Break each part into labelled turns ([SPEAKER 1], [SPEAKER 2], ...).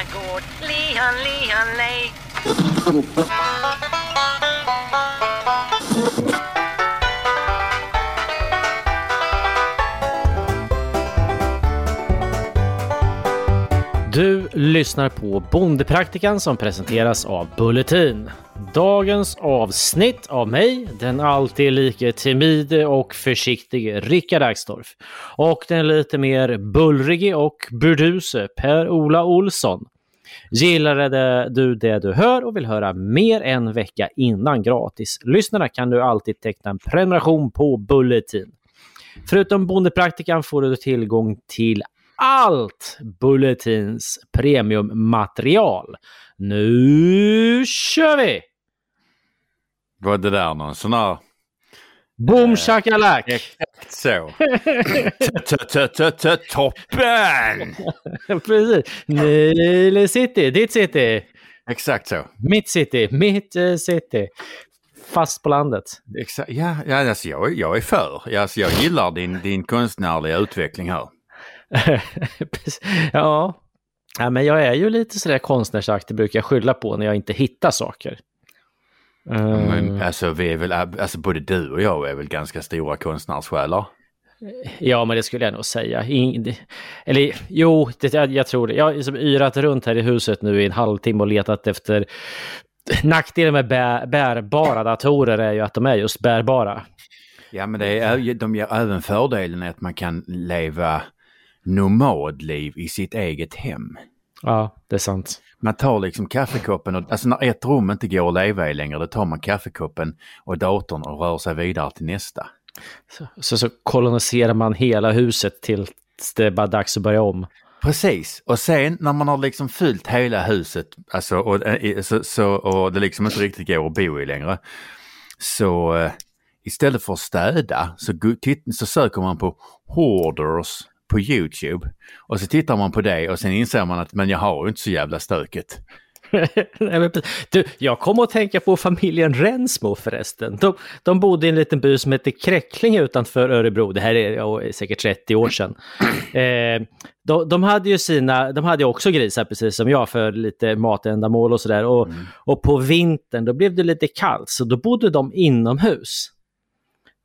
[SPEAKER 1] my god, Leon, Leon,
[SPEAKER 2] Lay. lyssnar på Bondepraktikan som presenteras av Bulletin. Dagens avsnitt av mig, den alltid lika timide och försiktige Rickard Axdorff. Och den lite mer bullrige och burduse Per-Ola Olsson. Gillade du det du hör och vill höra mer en vecka innan gratis? Lyssnarna kan du alltid teckna en prenumeration på Bulletin. Förutom Bondepraktikan får du tillgång till allt Bulletins premiummaterial. Nu kör vi!
[SPEAKER 3] Var det där någon sån här...
[SPEAKER 2] Boom shakalak!
[SPEAKER 3] Exakt så. Toppen!
[SPEAKER 2] Precis. Nile City, ditt city.
[SPEAKER 3] Exakt så.
[SPEAKER 2] Mitt city, mitt eh, city. Fast på landet.
[SPEAKER 3] Exakt. Ja, ja alltså jag, jag är för. Alltså jag gillar din, din konstnärliga utveckling här.
[SPEAKER 2] ja. ja, men jag är ju lite sådär konstnärsaktig brukar jag skylla på när jag inte hittar saker.
[SPEAKER 3] Men
[SPEAKER 2] Eh,
[SPEAKER 3] alltså vi är väl, alltså både du och jag är väl ganska stora konstnärssjälar?
[SPEAKER 2] Ja, men det skulle jag nog säga. In, eller jo, det, jag, jag tror det. Jag har liksom yrat runt här i huset nu i en halvtimme och letat efter... Nackdelen med bär, bärbara datorer är ju att de är just bärbara.
[SPEAKER 3] Ja men det är, de ger även fördelen att man kan leva nomadliv i sitt eget hem.
[SPEAKER 2] Ja, det är sant.
[SPEAKER 3] Man tar liksom kaffekoppen och alltså när ett rum inte går att leva i längre då tar man kaffekoppen och datorn och rör sig vidare till nästa.
[SPEAKER 2] Så, så, så koloniserar man hela huset tills det är bara dags att börja om.
[SPEAKER 3] Precis, och sen när man har liksom fyllt hela huset alltså, och, eh, så, så, och det liksom inte riktigt går att bo i längre. Så eh, istället för att städa så, så söker man på hoarders på YouTube. Och så tittar man på det och sen inser man att men jag har ju inte så jävla
[SPEAKER 2] precis. du, jag kom att tänka på familjen Rensmo förresten. De, de bodde i en liten by som heter Kräcklinge utanför Örebro. Det här är ja, säkert 30 år sedan. Eh, de, de hade ju sina, de hade också grisar precis som jag för lite matändamål och sådär. Och, och på vintern då blev det lite kallt så då bodde de inomhus.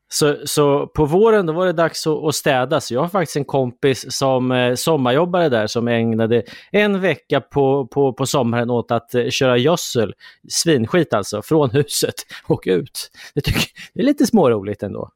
[SPEAKER 2] Så, så på våren då var det dags att, att städa. Så jag har faktiskt en kompis som eh, sommarjobbare där som ägnade en vecka på, på, på sommaren åt att eh, köra gödsel, svinskit alltså, från huset och ut. Det, tycker, det är lite småroligt ändå.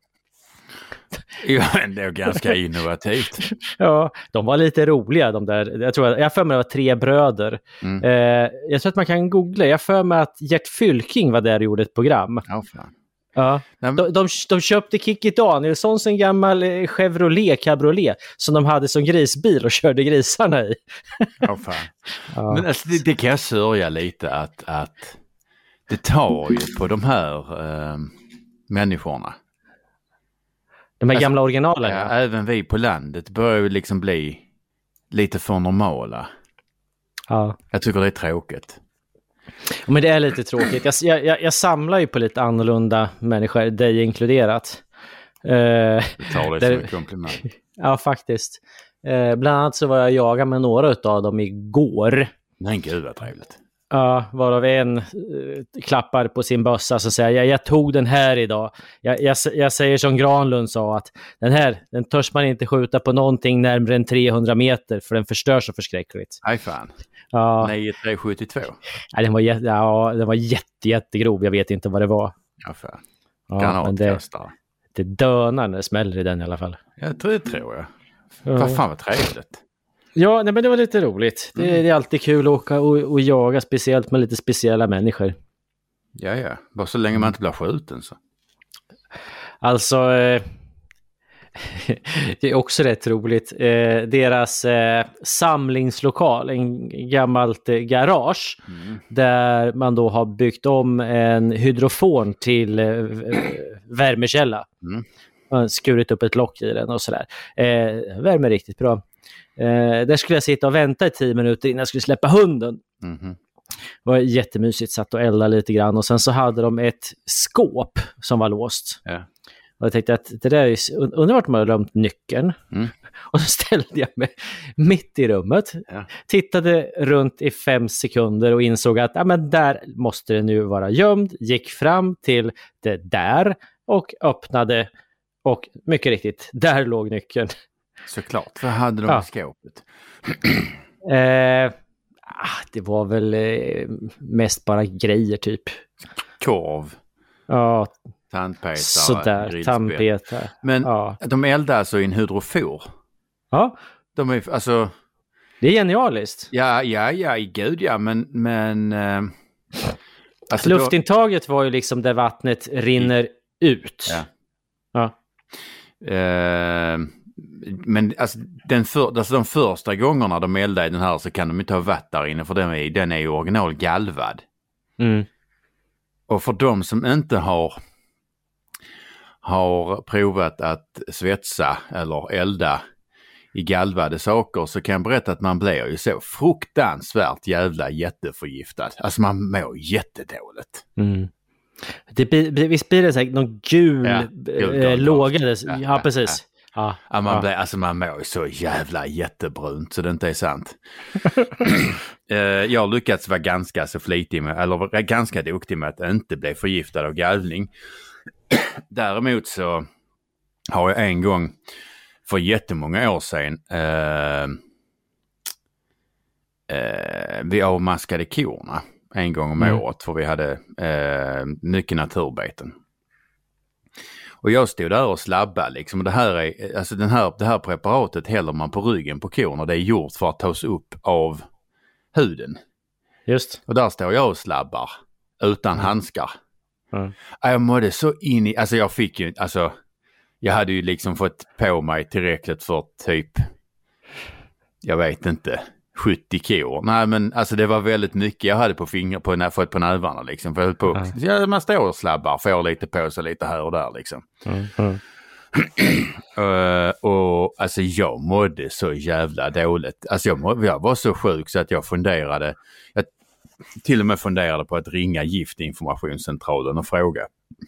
[SPEAKER 3] Ja, ändå ganska innovativt.
[SPEAKER 2] Ja, de var lite roliga de där. Jag tror jag för mig det var tre bröder.
[SPEAKER 3] Mm.
[SPEAKER 2] Eh, jag tror att man kan googla. Jag för mig att Gert Fylking var där och gjorde ett program.
[SPEAKER 3] Ja, fan.
[SPEAKER 2] Ja.
[SPEAKER 3] Men-
[SPEAKER 2] De, de, de köpte Kikki Danielssons en gammal eh, Chevrolet cabriolet som de hade som grisbil och körde grisarna i.
[SPEAKER 3] Ja, fan.
[SPEAKER 2] Ja.
[SPEAKER 3] Men alltså, det, det kan jag sörja lite att, att det tar ju på de här eh, människorna.
[SPEAKER 2] de här
[SPEAKER 3] alltså,
[SPEAKER 2] gamla originalen.
[SPEAKER 3] Ja. även vi på landet börjar ju liksom bli lite för normala.
[SPEAKER 2] Ja.
[SPEAKER 3] Jag tycker det är tråkigt.
[SPEAKER 2] Men det är lite tråkigt. Jag, jag, jag samlar ju på lite annorlunda människor, dig inkluderat. Eh,
[SPEAKER 3] Jag tar det
[SPEAKER 2] Där-
[SPEAKER 3] som en komplimang.
[SPEAKER 2] ja, faktiskt. Eh, bland annat så var jag jagad med några av dem igår.
[SPEAKER 3] Men gud vad trevligt.
[SPEAKER 2] Ja, varav en eh, klappar på sin bössa så säger jag, jag tog den här idag. Jag, jag, jag säger som Granlund sa att den här, den törs man inte skjuta på någonting närmare än 300 meter för den förstör så förskräckligt.
[SPEAKER 3] Nej fan.
[SPEAKER 2] Ja,
[SPEAKER 3] 9372.
[SPEAKER 2] nej, den var, jätte, ja, den var jätte, jättegrov, jag vet inte vad det var.
[SPEAKER 3] Ja fan.
[SPEAKER 2] Ja, men det,
[SPEAKER 3] Granatkastare.
[SPEAKER 2] det dönar när det smäller i den i alla fall.
[SPEAKER 3] Ja, det tror jag.
[SPEAKER 2] Ja.
[SPEAKER 3] Vad fan vad trevligt.
[SPEAKER 2] Ja, nej, men det var lite roligt. Det, det är alltid kul att åka och, och jaga, speciellt med lite speciella människor.
[SPEAKER 3] Ja, ja. Bara så länge man inte blir skjuten så.
[SPEAKER 2] Alltså, eh, det är också rätt roligt. Eh, deras eh, samlingslokal, en gammalt eh, garage, där man då har byggt om en hydrofon till eh, värmekälla.
[SPEAKER 3] Mm.
[SPEAKER 2] Man skurit upp ett lock i den och sådär. Eh, värmer riktigt bra. Eh, där skulle jag sitta och vänta i tio minuter innan jag skulle släppa hunden.
[SPEAKER 3] Mhm.
[SPEAKER 2] Det var jättemysigt, satt och eldade lite grann och sen så hade de ett skåp som var låst.
[SPEAKER 3] Ja.
[SPEAKER 2] Och jag tänkte att det där är, undrar vart man har glömt nyckeln.
[SPEAKER 3] Mm.
[SPEAKER 2] Och så ställde jag mig mitt i rummet,
[SPEAKER 3] Ja.
[SPEAKER 2] tittade runt i fem sekunder och insåg att ja, men där måste det nu vara gömd. Gick fram till det där och öppnade och mycket riktigt, där låg nyckeln.
[SPEAKER 3] Såklart. Vad hade de
[SPEAKER 2] Ja.
[SPEAKER 3] i skåpet?
[SPEAKER 2] Eh, ah, det var väl eh, mest bara grejer typ.
[SPEAKER 3] Korv,
[SPEAKER 2] Ja,
[SPEAKER 3] tandpetare,
[SPEAKER 2] sådär, tandpetare.
[SPEAKER 3] Men
[SPEAKER 2] Ja.
[SPEAKER 3] de eldar alltså i en hydrofor.
[SPEAKER 2] ja,
[SPEAKER 3] De är alltså,
[SPEAKER 2] det är genialiskt.
[SPEAKER 3] ja, ja, ja, gud ja, men, men... Eh, alltså då-
[SPEAKER 2] Luftintaget var ju liksom där vattnet rinner ut.
[SPEAKER 3] Ja.
[SPEAKER 2] Ja.
[SPEAKER 3] Eh, men alltså, den för, alltså de första gångerna de eldar i den här så kan de inte ha vatt där inne för den är, den är ju original galvad.
[SPEAKER 2] Mm.
[SPEAKER 3] Och för de som inte har, har provat att svetsa eller elda i galvade saker så kan jag berätta att man blir ju så fruktansvärt jävla jätteförgiftad. Alltså man mår jättedåligt.
[SPEAKER 2] Mm. Det, blir- visst blir det så här, någon gul
[SPEAKER 3] Ja, gul
[SPEAKER 2] låga?
[SPEAKER 3] Ja,
[SPEAKER 2] Ja,
[SPEAKER 3] ja,
[SPEAKER 2] precis. Ja,
[SPEAKER 3] Ja, man. Blir, alltså man mår ju så jävla jättebrunt så det inte är sant. Eh, jag har lyckats vara ganska så flitig med, eller ganska duktig med att inte bli förgiftad av galvning. Däremot så har jag en gång för jättemånga år sedan eh, eh, vi avmaskade korna en gång om
[SPEAKER 2] Mm.
[SPEAKER 3] året för vi hade eh, mycket naturbeten. Och jag stod där och slabbade liksom. Och det här, är, alltså den här, det här preparatet häller man på ryggen på och det är gjort för att tas upp av huden.
[SPEAKER 2] Just.
[SPEAKER 3] Och där står jag och slabbar utan handskar.
[SPEAKER 2] Mm.
[SPEAKER 3] Ja, Jag mådde så in i, alltså jag fick ju, alltså jag hade ju liksom fått på mig tillräckligt för typ, jag vet inte, 70 kor. Nej men alltså det var väldigt mycket jag hade på fingrar, på, nä- fått på nävarna liksom. För på, ja, man står och slabbar, får lite på sig lite här och där liksom.
[SPEAKER 2] Mm. Mm.
[SPEAKER 3] Eh, och alltså jag mådde så jävla dåligt. Alltså jag, må, jag var så sjuk så att jag funderade, jag till och med funderade på att ringa giftinformationscentralen och fråga.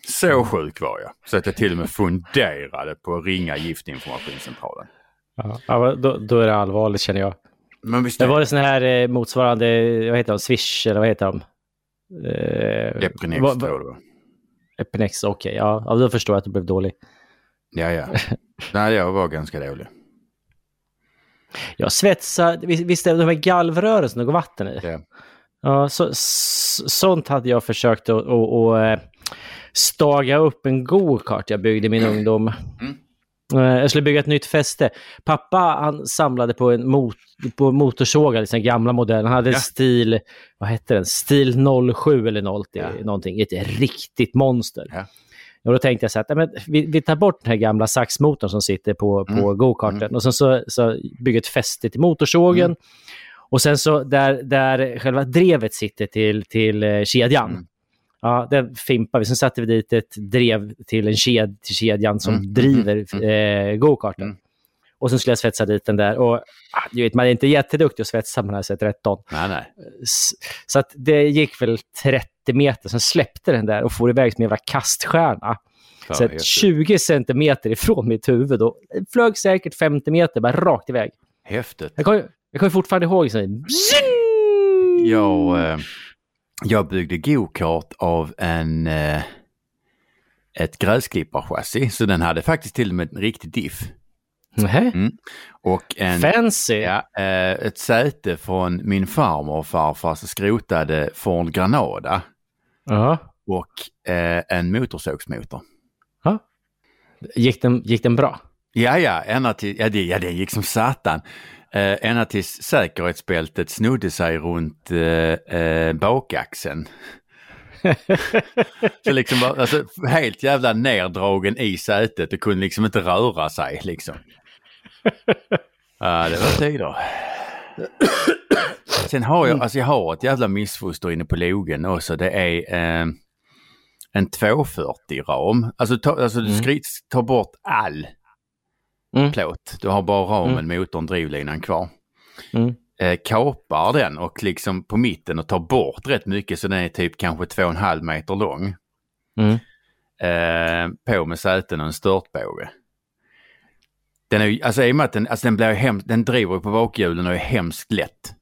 [SPEAKER 3] Så sjuk var jag. Så att jag till och med funderade på att ringa giftinformationscentralen.
[SPEAKER 2] Ja, då, då är det allvarligt känner jag.
[SPEAKER 3] Men visst
[SPEAKER 2] Det var det sån här eh, motsvarande, vad heter de, Swish eller vad heter de? Eh,
[SPEAKER 3] Epinex
[SPEAKER 2] vad-
[SPEAKER 3] tror jag.
[SPEAKER 2] Epinex, okej. ja. ja, då förstår jag att du blev dålig.
[SPEAKER 3] Ja, ja. Nej, jag var ganska dålig.
[SPEAKER 2] Jag svetsar, visst, visst är det de här galvrören som det går vatten i?
[SPEAKER 3] Ja.
[SPEAKER 2] Ja, så, så, sånt hade jag försökt att, att, att eh, staga upp en go-kart jag byggde i min ungdom. Eh, Jag skulle bygga ett nytt fäste. Pappa han samlade på en mot, på motorsågar, liksom gamla modeller. Han hade
[SPEAKER 3] Ja.
[SPEAKER 2] stil, vad hette den? Stil 07 eller 0,
[SPEAKER 3] Ja.
[SPEAKER 2] någonting. Ett riktigt monster.
[SPEAKER 3] Ja.
[SPEAKER 2] Och då tänkte jag så att nej, men vi, vi tar bort den här gamla saxmotorn som sitter på, på
[SPEAKER 3] Mm.
[SPEAKER 2] go-karten och sen så, så bygger ett fäste till motorsågen.
[SPEAKER 3] Mm.
[SPEAKER 2] Och sen så där, där själva drevet sitter till, till eh, kedjan.
[SPEAKER 3] Mm.
[SPEAKER 2] Ja, den fimpar vi. Sen satte vi dit ett drev till, en ked, till kedjan som
[SPEAKER 3] Mm, mm,
[SPEAKER 2] driver
[SPEAKER 3] mm,
[SPEAKER 2] eh, go-karten.
[SPEAKER 3] Mm.
[SPEAKER 2] Och sen skulle jag svetsa dit den där. Och, ah, du vet, man är inte jätteduktig att svetsa med den här Z13.
[SPEAKER 3] Nej, nej.
[SPEAKER 2] Så att det gick väl 30 meter, sen släppte den där och for iväg som en jävla kaststjärna.
[SPEAKER 3] Fan,
[SPEAKER 2] Så
[SPEAKER 3] vad
[SPEAKER 2] att
[SPEAKER 3] häftigt.
[SPEAKER 2] 20 centimeter ifrån mitt huvud och flög säkert 50 meter bara rakt iväg.
[SPEAKER 3] Häftigt.
[SPEAKER 2] Jag kommer jag kommer fortfarande ihåg så här!
[SPEAKER 3] Jag, eh, jag byggde go-kart av en, eh, ett gräsklipparchassi så den hade faktiskt till och med en riktig diff.
[SPEAKER 2] Nähä,
[SPEAKER 3] Och en,
[SPEAKER 2] Fancy!
[SPEAKER 3] ja, eh, ett säte från min farmor och farfars skrotade Ford Granada
[SPEAKER 2] Ja.
[SPEAKER 3] och eh, en motorsågsmotor.
[SPEAKER 2] Ja. Gick, den, gick den bra?
[SPEAKER 3] Ja, ja, ända till, ja, det, ja, det gick som satan. Eh, ända tills säkerhetsbältet snodde sig runt eh, eh, bakaxeln. Så liksom var, alltså, helt jävla neddragen i sätet och kunde liksom inte röra sig liksom. Ja, det var tider. Sen har jag, alltså jag har ett jävla missfoster inne på logen också. Det är eh, en 240-ram. Alltså, ta, alltså du skri- tar bort all
[SPEAKER 2] Mm.
[SPEAKER 3] plåt. Du har bara ramen, motorn, drivlinan kvar.
[SPEAKER 2] Mm.
[SPEAKER 3] Eh, kapar den och liksom på mitten och tar bort rätt mycket så den är typ kanske två och en halv meter lång.
[SPEAKER 2] Mm.
[SPEAKER 3] Eh, på med säten och en störtbåge. Den är ju, alltså i och med att den, alltså den blir hem, den driver på bakhjulen och är hemskt lätt.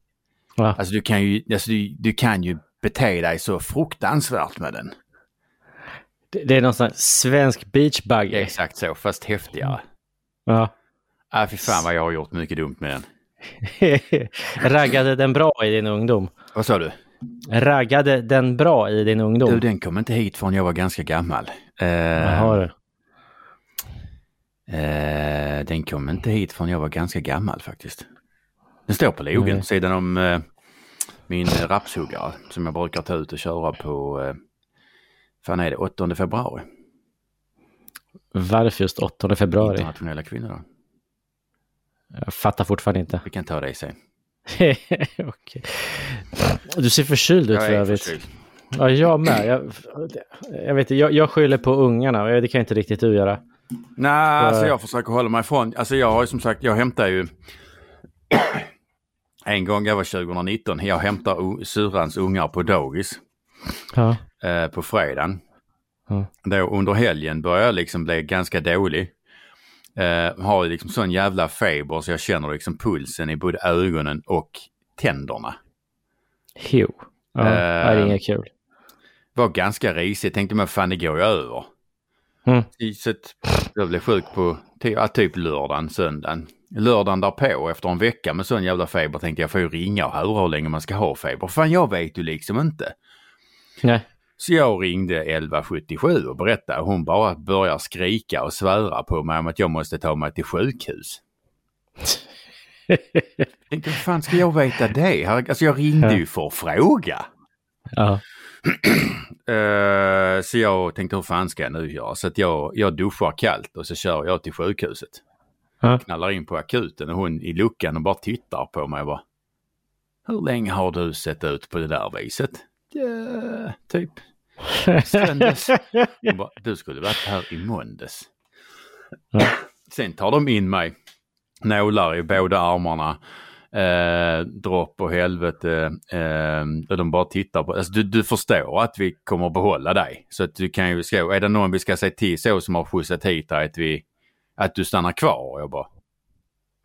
[SPEAKER 2] Ja.
[SPEAKER 3] Alltså du kan ju, alltså du, du kan ju bete dig så fruktansvärt med den.
[SPEAKER 2] Det, det är någon sån svensk beachbuggy.
[SPEAKER 3] Exakt så, fast häftigare.
[SPEAKER 2] Ja.
[SPEAKER 3] Ah, fy fan vad jag har gjort mycket dumt med den.
[SPEAKER 2] Raggade den bra i din ungdom?
[SPEAKER 3] Vad sa du?
[SPEAKER 2] Raggade den bra i din ungdom?
[SPEAKER 3] Du, den kom inte hit förrän jag var ganska gammal. Eh,
[SPEAKER 2] Jaha du.
[SPEAKER 3] eh, den kom inte hit förrän jag var ganska gammal faktiskt. Den står på logen,
[SPEAKER 2] Mm.
[SPEAKER 3] sidan om eh, min eh, rapshuggare som jag brukar ta ut och köra på, eh, fan är det, 8 februari.
[SPEAKER 2] Varför just 8 februari?
[SPEAKER 3] Internationella kvinnodagen.
[SPEAKER 2] Jag fattar fortfarande inte.
[SPEAKER 3] Vi kan ta det sen.
[SPEAKER 2] Okej. Du ser förkyld ut för övrigt.
[SPEAKER 3] förkyld.
[SPEAKER 2] Ja, jag med. Jag, jag vet jag, jag skyller på ungarna. Det kan inte riktigt du göra.
[SPEAKER 3] Nej, alltså jag försöker hålla mig ifrån. Alltså jag har ju som sagt, jag hämtar ju en gång, jag var 2019, jag hämtar syrrans ungar på dagis
[SPEAKER 2] Ja.
[SPEAKER 3] eh, på fredagen.
[SPEAKER 2] Ja.
[SPEAKER 3] Då under helgen börjar jag liksom bli ganska dålig. Eh, har liksom sån jävla feber så jag känner liksom pulsen i både ögonen och tänderna.
[SPEAKER 2] Jo. Ja, det är
[SPEAKER 3] Eh,
[SPEAKER 2] inget kul.
[SPEAKER 3] Var ganska risigt, tänkte man fan det går ju över.
[SPEAKER 2] Mm.
[SPEAKER 3] Så jag blev sjuk på ja, typ lördagen, söndagen. Lördagen därpå efter en vecka med sån jävla feber tänkte jag får ju ringa och höra hur länge man ska ha feber. Fan jag vet ju liksom inte.
[SPEAKER 2] Nej.
[SPEAKER 3] Så jag ringde 1177 och berättade. Hon bara börjar skrika och svära på mig om att jag måste ta mig till sjukhus. Jag tänkte, vad fan ska jag veta det? Alltså jag ringde ju för att fråga.
[SPEAKER 2] Ja.
[SPEAKER 3] Eh, så jag tänkte hur fan ska jag nu göra? Så att jag, jag duschar kallt och så kör jag till sjukhuset.
[SPEAKER 2] Ja.
[SPEAKER 3] Knallar in på akuten och hon i luckan och bara tittar på mig och bara. Hur länge har du sett ut på det där viset? Ja, typ söndags. Hon bara, du skulle varit här i måndags.
[SPEAKER 2] Ja.
[SPEAKER 3] Sen tar de in mig. Nålar i båda armarna. Eh, dropp och helvete. Eh, och de bara tittar på, alltså du, du förstår att vi kommer behålla dig. Så att du kan ju skriva, är det någon vi ska säga till så som har skjutsat hit dig att vi, att du stannar kvar? Och jag bara,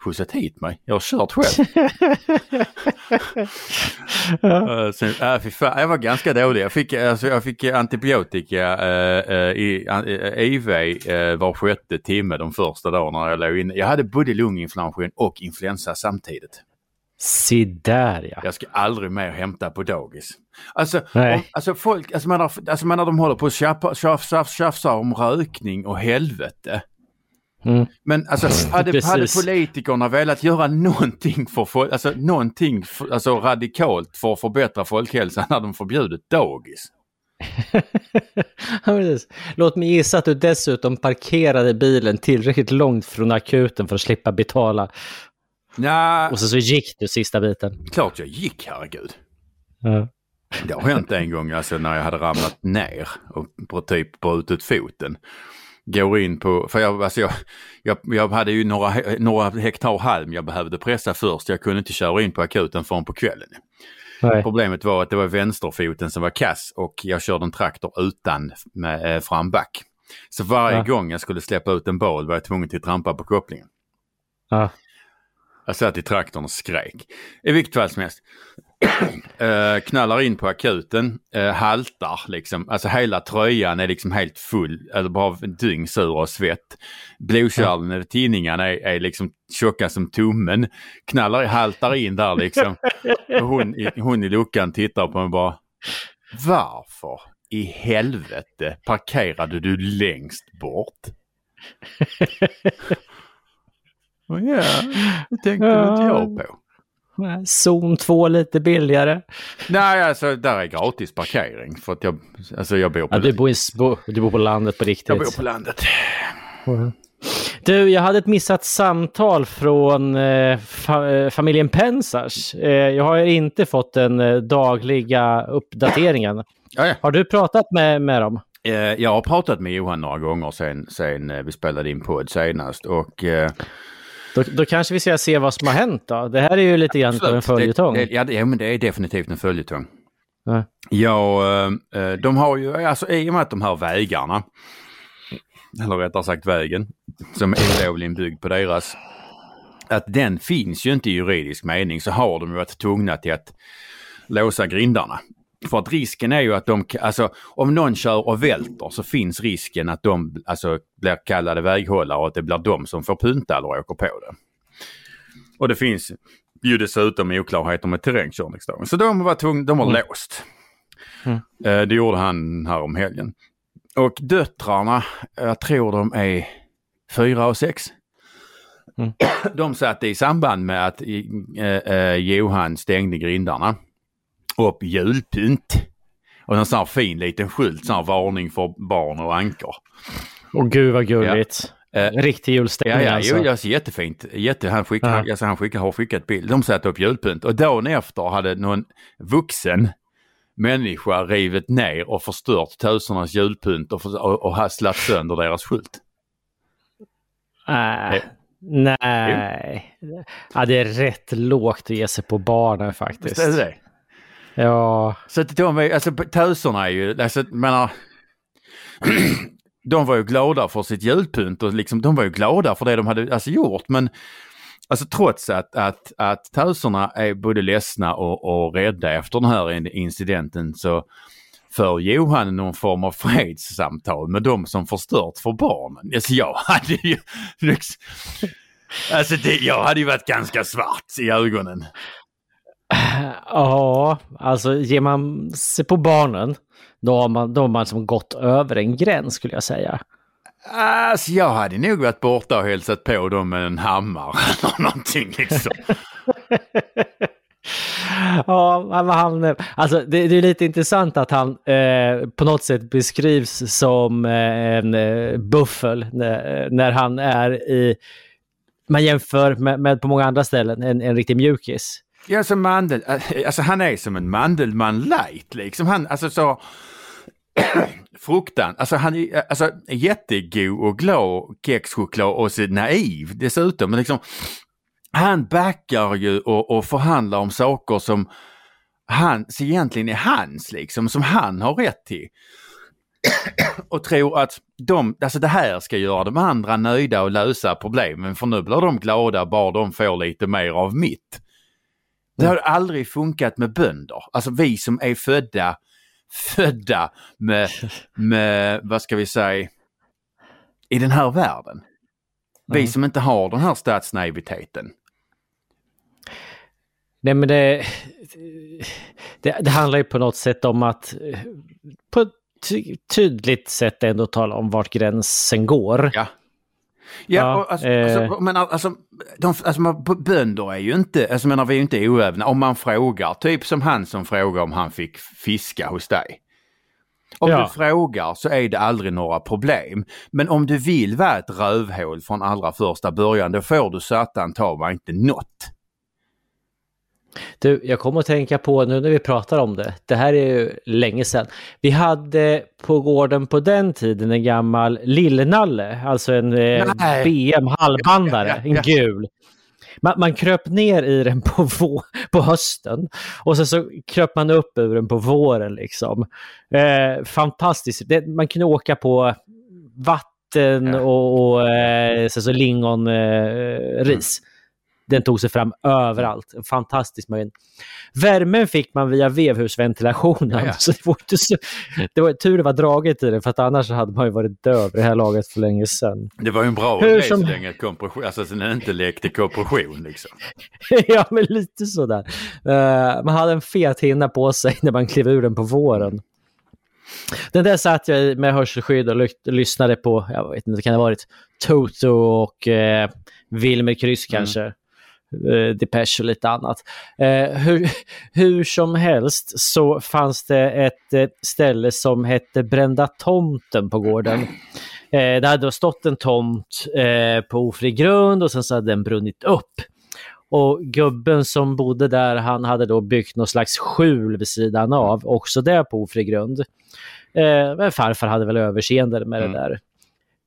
[SPEAKER 3] skjutsat hit mig? Jag har kört själv. Uh, sen, äh, fy fan, jag var ganska dålig. Jag fick, alltså, jag fick antibiotika uh, uh, i IV uh, var sjätte timme de första dagarna jag låg inne. Jag hade både lunginflammation och influensa samtidigt.
[SPEAKER 2] Se där ja.
[SPEAKER 3] Jag ska aldrig mer hämta på dagis. Alltså, om, alltså folk, alltså man, har, alltså man har, de håller på att tjafsa, tjafsa, tjafsa om rökning och helvete.
[SPEAKER 2] Mm.
[SPEAKER 3] Men alltså hade,
[SPEAKER 2] Precis.
[SPEAKER 3] hade politikerna velat göra någonting för alltså någonting för, alltså, radikalt för att förbättra folkhälsan hade de förbjudit dagis.
[SPEAKER 2] Ja. Låt mig gissa att du dessutom parkerade bilen tillräckligt långt från akuten för att slippa betala.
[SPEAKER 3] Nej,
[SPEAKER 2] Och så, så gick du sista biten.
[SPEAKER 3] klart jag gick herregud.
[SPEAKER 2] Ja.
[SPEAKER 3] Det har hänt en gång alltså när jag hade ramlat ner och på typ brutit foten. Går in på, för jag, alltså jag, jag, jag hade ju några, några hektar halm jag behövde pressa först. Jag kunde inte köra in på akuten förrän på kvällen.
[SPEAKER 2] Nej.
[SPEAKER 3] Problemet var att det var vänsterfoten som var kass och jag körde en traktor utan med, eh, framback. Så varje
[SPEAKER 2] Ja.
[SPEAKER 3] gång jag skulle släppa ut en boll var jag tvungen till att trampa på kopplingen.
[SPEAKER 2] Ja.
[SPEAKER 3] Jag satt i traktorn och skrek. I vilket fall som helst. Eh, knallar in på akuten, uh, haltar liksom. Alltså hela tröjan är liksom helt full, eller bara dyngsur och svett. Blodkärlen eller tinningarna är, är liksom tjocka som tummen. Knallar, haltar in där liksom. Och hon, i- hon i luckan tittar på mig bara. Varför i helvete parkerade du längst bort? Ja, det tänkte inte jag på.
[SPEAKER 2] Zon 2 lite billigare.
[SPEAKER 3] Nej, alltså där är gratis parkering för att jag, alltså jag bor på,
[SPEAKER 2] Ja, du, bor i, bo, du bor på landet på riktigt.
[SPEAKER 3] jag bor på landet.
[SPEAKER 2] Du, jag hade ett missat samtal från eh, fa eh, familjen Pensars. Eh, jag har inte fått den eh, dagliga uppdateringen.
[SPEAKER 3] Ja, ja.
[SPEAKER 2] Har du pratat med, med dem?
[SPEAKER 3] Eh, jag har pratat med Johan några gånger sen, sen eh, vi spelade in podd senast och eh,
[SPEAKER 2] Då, då kanske vi ska se vad som har hänt då. Det här är ju lite grann av en följetong.
[SPEAKER 3] Det, det, ja, det, ja, men det är definitivt en följetong.
[SPEAKER 2] Ja.
[SPEAKER 3] Ja, eh, eh, de har ju, alltså i och med att de här vägarna eller rättare sagt vägen, som är olovligen byggd på deras, att den finns ju inte i juridisk mening så har de ju varit tvungna till att låsa grindarna. För att risken är ju att de, alltså om någon kör och välter så finns risken att de alltså, blir kallade väghållare och att det blir de som får punta eller åker på det. Och det finns ju dessutom oklarheter med terrängkörningsdagen. Så de var tvungna, de har
[SPEAKER 2] Mm.
[SPEAKER 3] låst.
[SPEAKER 2] Mm.
[SPEAKER 3] Eh, Det gjorde han här om helgen. Och döttrarna, jag tror de är fyra och sex.
[SPEAKER 2] Mm.
[SPEAKER 3] De satte i samband med att eh, eh, Johan stängde grindarna upp julpynt. Och en sån här fin liten skylt, sån här varning för barn och ankor.
[SPEAKER 2] Och gud vad gulligt.
[SPEAKER 3] Eh,
[SPEAKER 2] Riktig
[SPEAKER 3] Ja,
[SPEAKER 2] julstämning
[SPEAKER 3] ja,
[SPEAKER 2] alltså.
[SPEAKER 3] jo, alltså, jättefint. Jätte, han, skick,
[SPEAKER 2] Ja.
[SPEAKER 3] alltså, han skickar, har skickat bild. De satte upp julpynt och dagen efter hade någon vuxen människa rivit ner och förstört tösernas julpynt och, och, och hasslat sönder deras skylt.
[SPEAKER 2] Nej.
[SPEAKER 3] Eh.
[SPEAKER 2] Nej. Ja, det är rätt lågt att ge sig på barnen faktiskt.
[SPEAKER 3] Visst är det?
[SPEAKER 2] Ja,
[SPEAKER 3] Så att de är, alltså töserna är ju, alltså jag menar, de var ju glada för sitt julpynt och liksom, de var ju glada för det de hade alltså, gjort men Alltså trots att, att, att töserna är både ledsna och, och rädda efter den här incidenten så för Johan någon form av fredssamtal med de som förstört för barnen. Alltså jag hade ju... Liksom- alltså det, jag hade ju varit ganska svart i ögonen
[SPEAKER 2] ja, alltså ger man sig på barnen, då har man, då har man som gått över en gräns skulle jag säga.
[SPEAKER 3] Alltså jag hade nog varit borta och hälsat på dem med en hammare eller någonting liksom.
[SPEAKER 2] Ja, men han, alltså det, det är lite intressant att han eh, på något sätt beskrivs som eh, en eh, buffel när, när han är i, man jämför med, med på många andra ställen, en, en riktig mjukis.
[SPEAKER 3] Ja, som mandel, eh, alltså han är som en Mandelmann light liksom. Han, alltså så fruktan, alltså han är eh, alltså, jättegod och glad kexchoklad och så naiv dessutom. Men liksom, han backar ju och, och förhandlar om saker som han, så egentligen är hans liksom, som han har rätt till. och tror att de, alltså det här ska göra de andra nöjda och lösa problemen för nu blir de glada bara de får lite mer av mitt. Det har aldrig funkat med bönder. Alltså vi som är födda, födda med, med vad ska vi säga, i den här världen. Vi
[SPEAKER 2] Mm.
[SPEAKER 3] som inte har den här statsnaiviteten.
[SPEAKER 2] Nej men det, det, det handlar ju på något sätt om att eh, på ett ty- tydligt sätt ändå tala om vart gränsen går.
[SPEAKER 3] Ja. Ja,
[SPEAKER 2] Ja,
[SPEAKER 3] och alltså,
[SPEAKER 2] eh.
[SPEAKER 3] alltså, men alltså, de, alltså bönder är ju inte, alltså menar vi är ju inte oävna. Om man frågar, typ som han som frågar om han fick fiska hos dig. Om
[SPEAKER 2] Ja.
[SPEAKER 3] du frågar så är det aldrig några problem. Men om du vill vara ett rövhål från allra första början, då får du satan ta mig inte något.
[SPEAKER 2] Du, jag kommer att tänka på nu när vi pratar om det. Det här är ju länge sedan. Vi hade på gården på den tiden en gammal Lillnalle, alltså en eh. BM halvbandare,
[SPEAKER 3] Ja, ja,
[SPEAKER 2] en
[SPEAKER 3] ja.
[SPEAKER 2] gul. Man, man kröp ner i den på, vå, på hösten och sen så kröp man upp ur den på våren. liksom. Eh, fantastiskt. Det, man kunde åka på vatten och, och eh, så, så lingonris. Eh, ris. Den tog sig fram överallt. En fantastisk maskin. Värmen fick man via vevhusventilationen.
[SPEAKER 3] Ja, ja.
[SPEAKER 2] Så det, var inte så, det var tur det var draget i den för att annars hade man ju varit död det här laget för länge sedan.
[SPEAKER 3] Det var ju en bra
[SPEAKER 2] Hur
[SPEAKER 3] idé
[SPEAKER 2] som-
[SPEAKER 3] så länge kompression, alltså så den inte lekte kompression liksom.
[SPEAKER 2] ja, men lite sådär. Uh, man hade en fet hinna på sig när man klev ur den på våren. Den där satt jag med hörselskydd och ly- lyssnade på, jag vet inte, det kan ha varit Toto och uh, Wilmer Kryss kanske. Uh, Depeche och lite annat. Eh, hur, hur som helst så fanns det ett eh, ställe som hette Brända tomten på gården. Eh, det hade stått en tomt eh, på ofri grund och sen så hade den brunnit upp. Och gubben som bodde där, han hade då byggt någon slags skjul vid sidan av, också där på ofri grund. Eh, men farfar hade väl överseende med
[SPEAKER 3] Mm.
[SPEAKER 2] det där.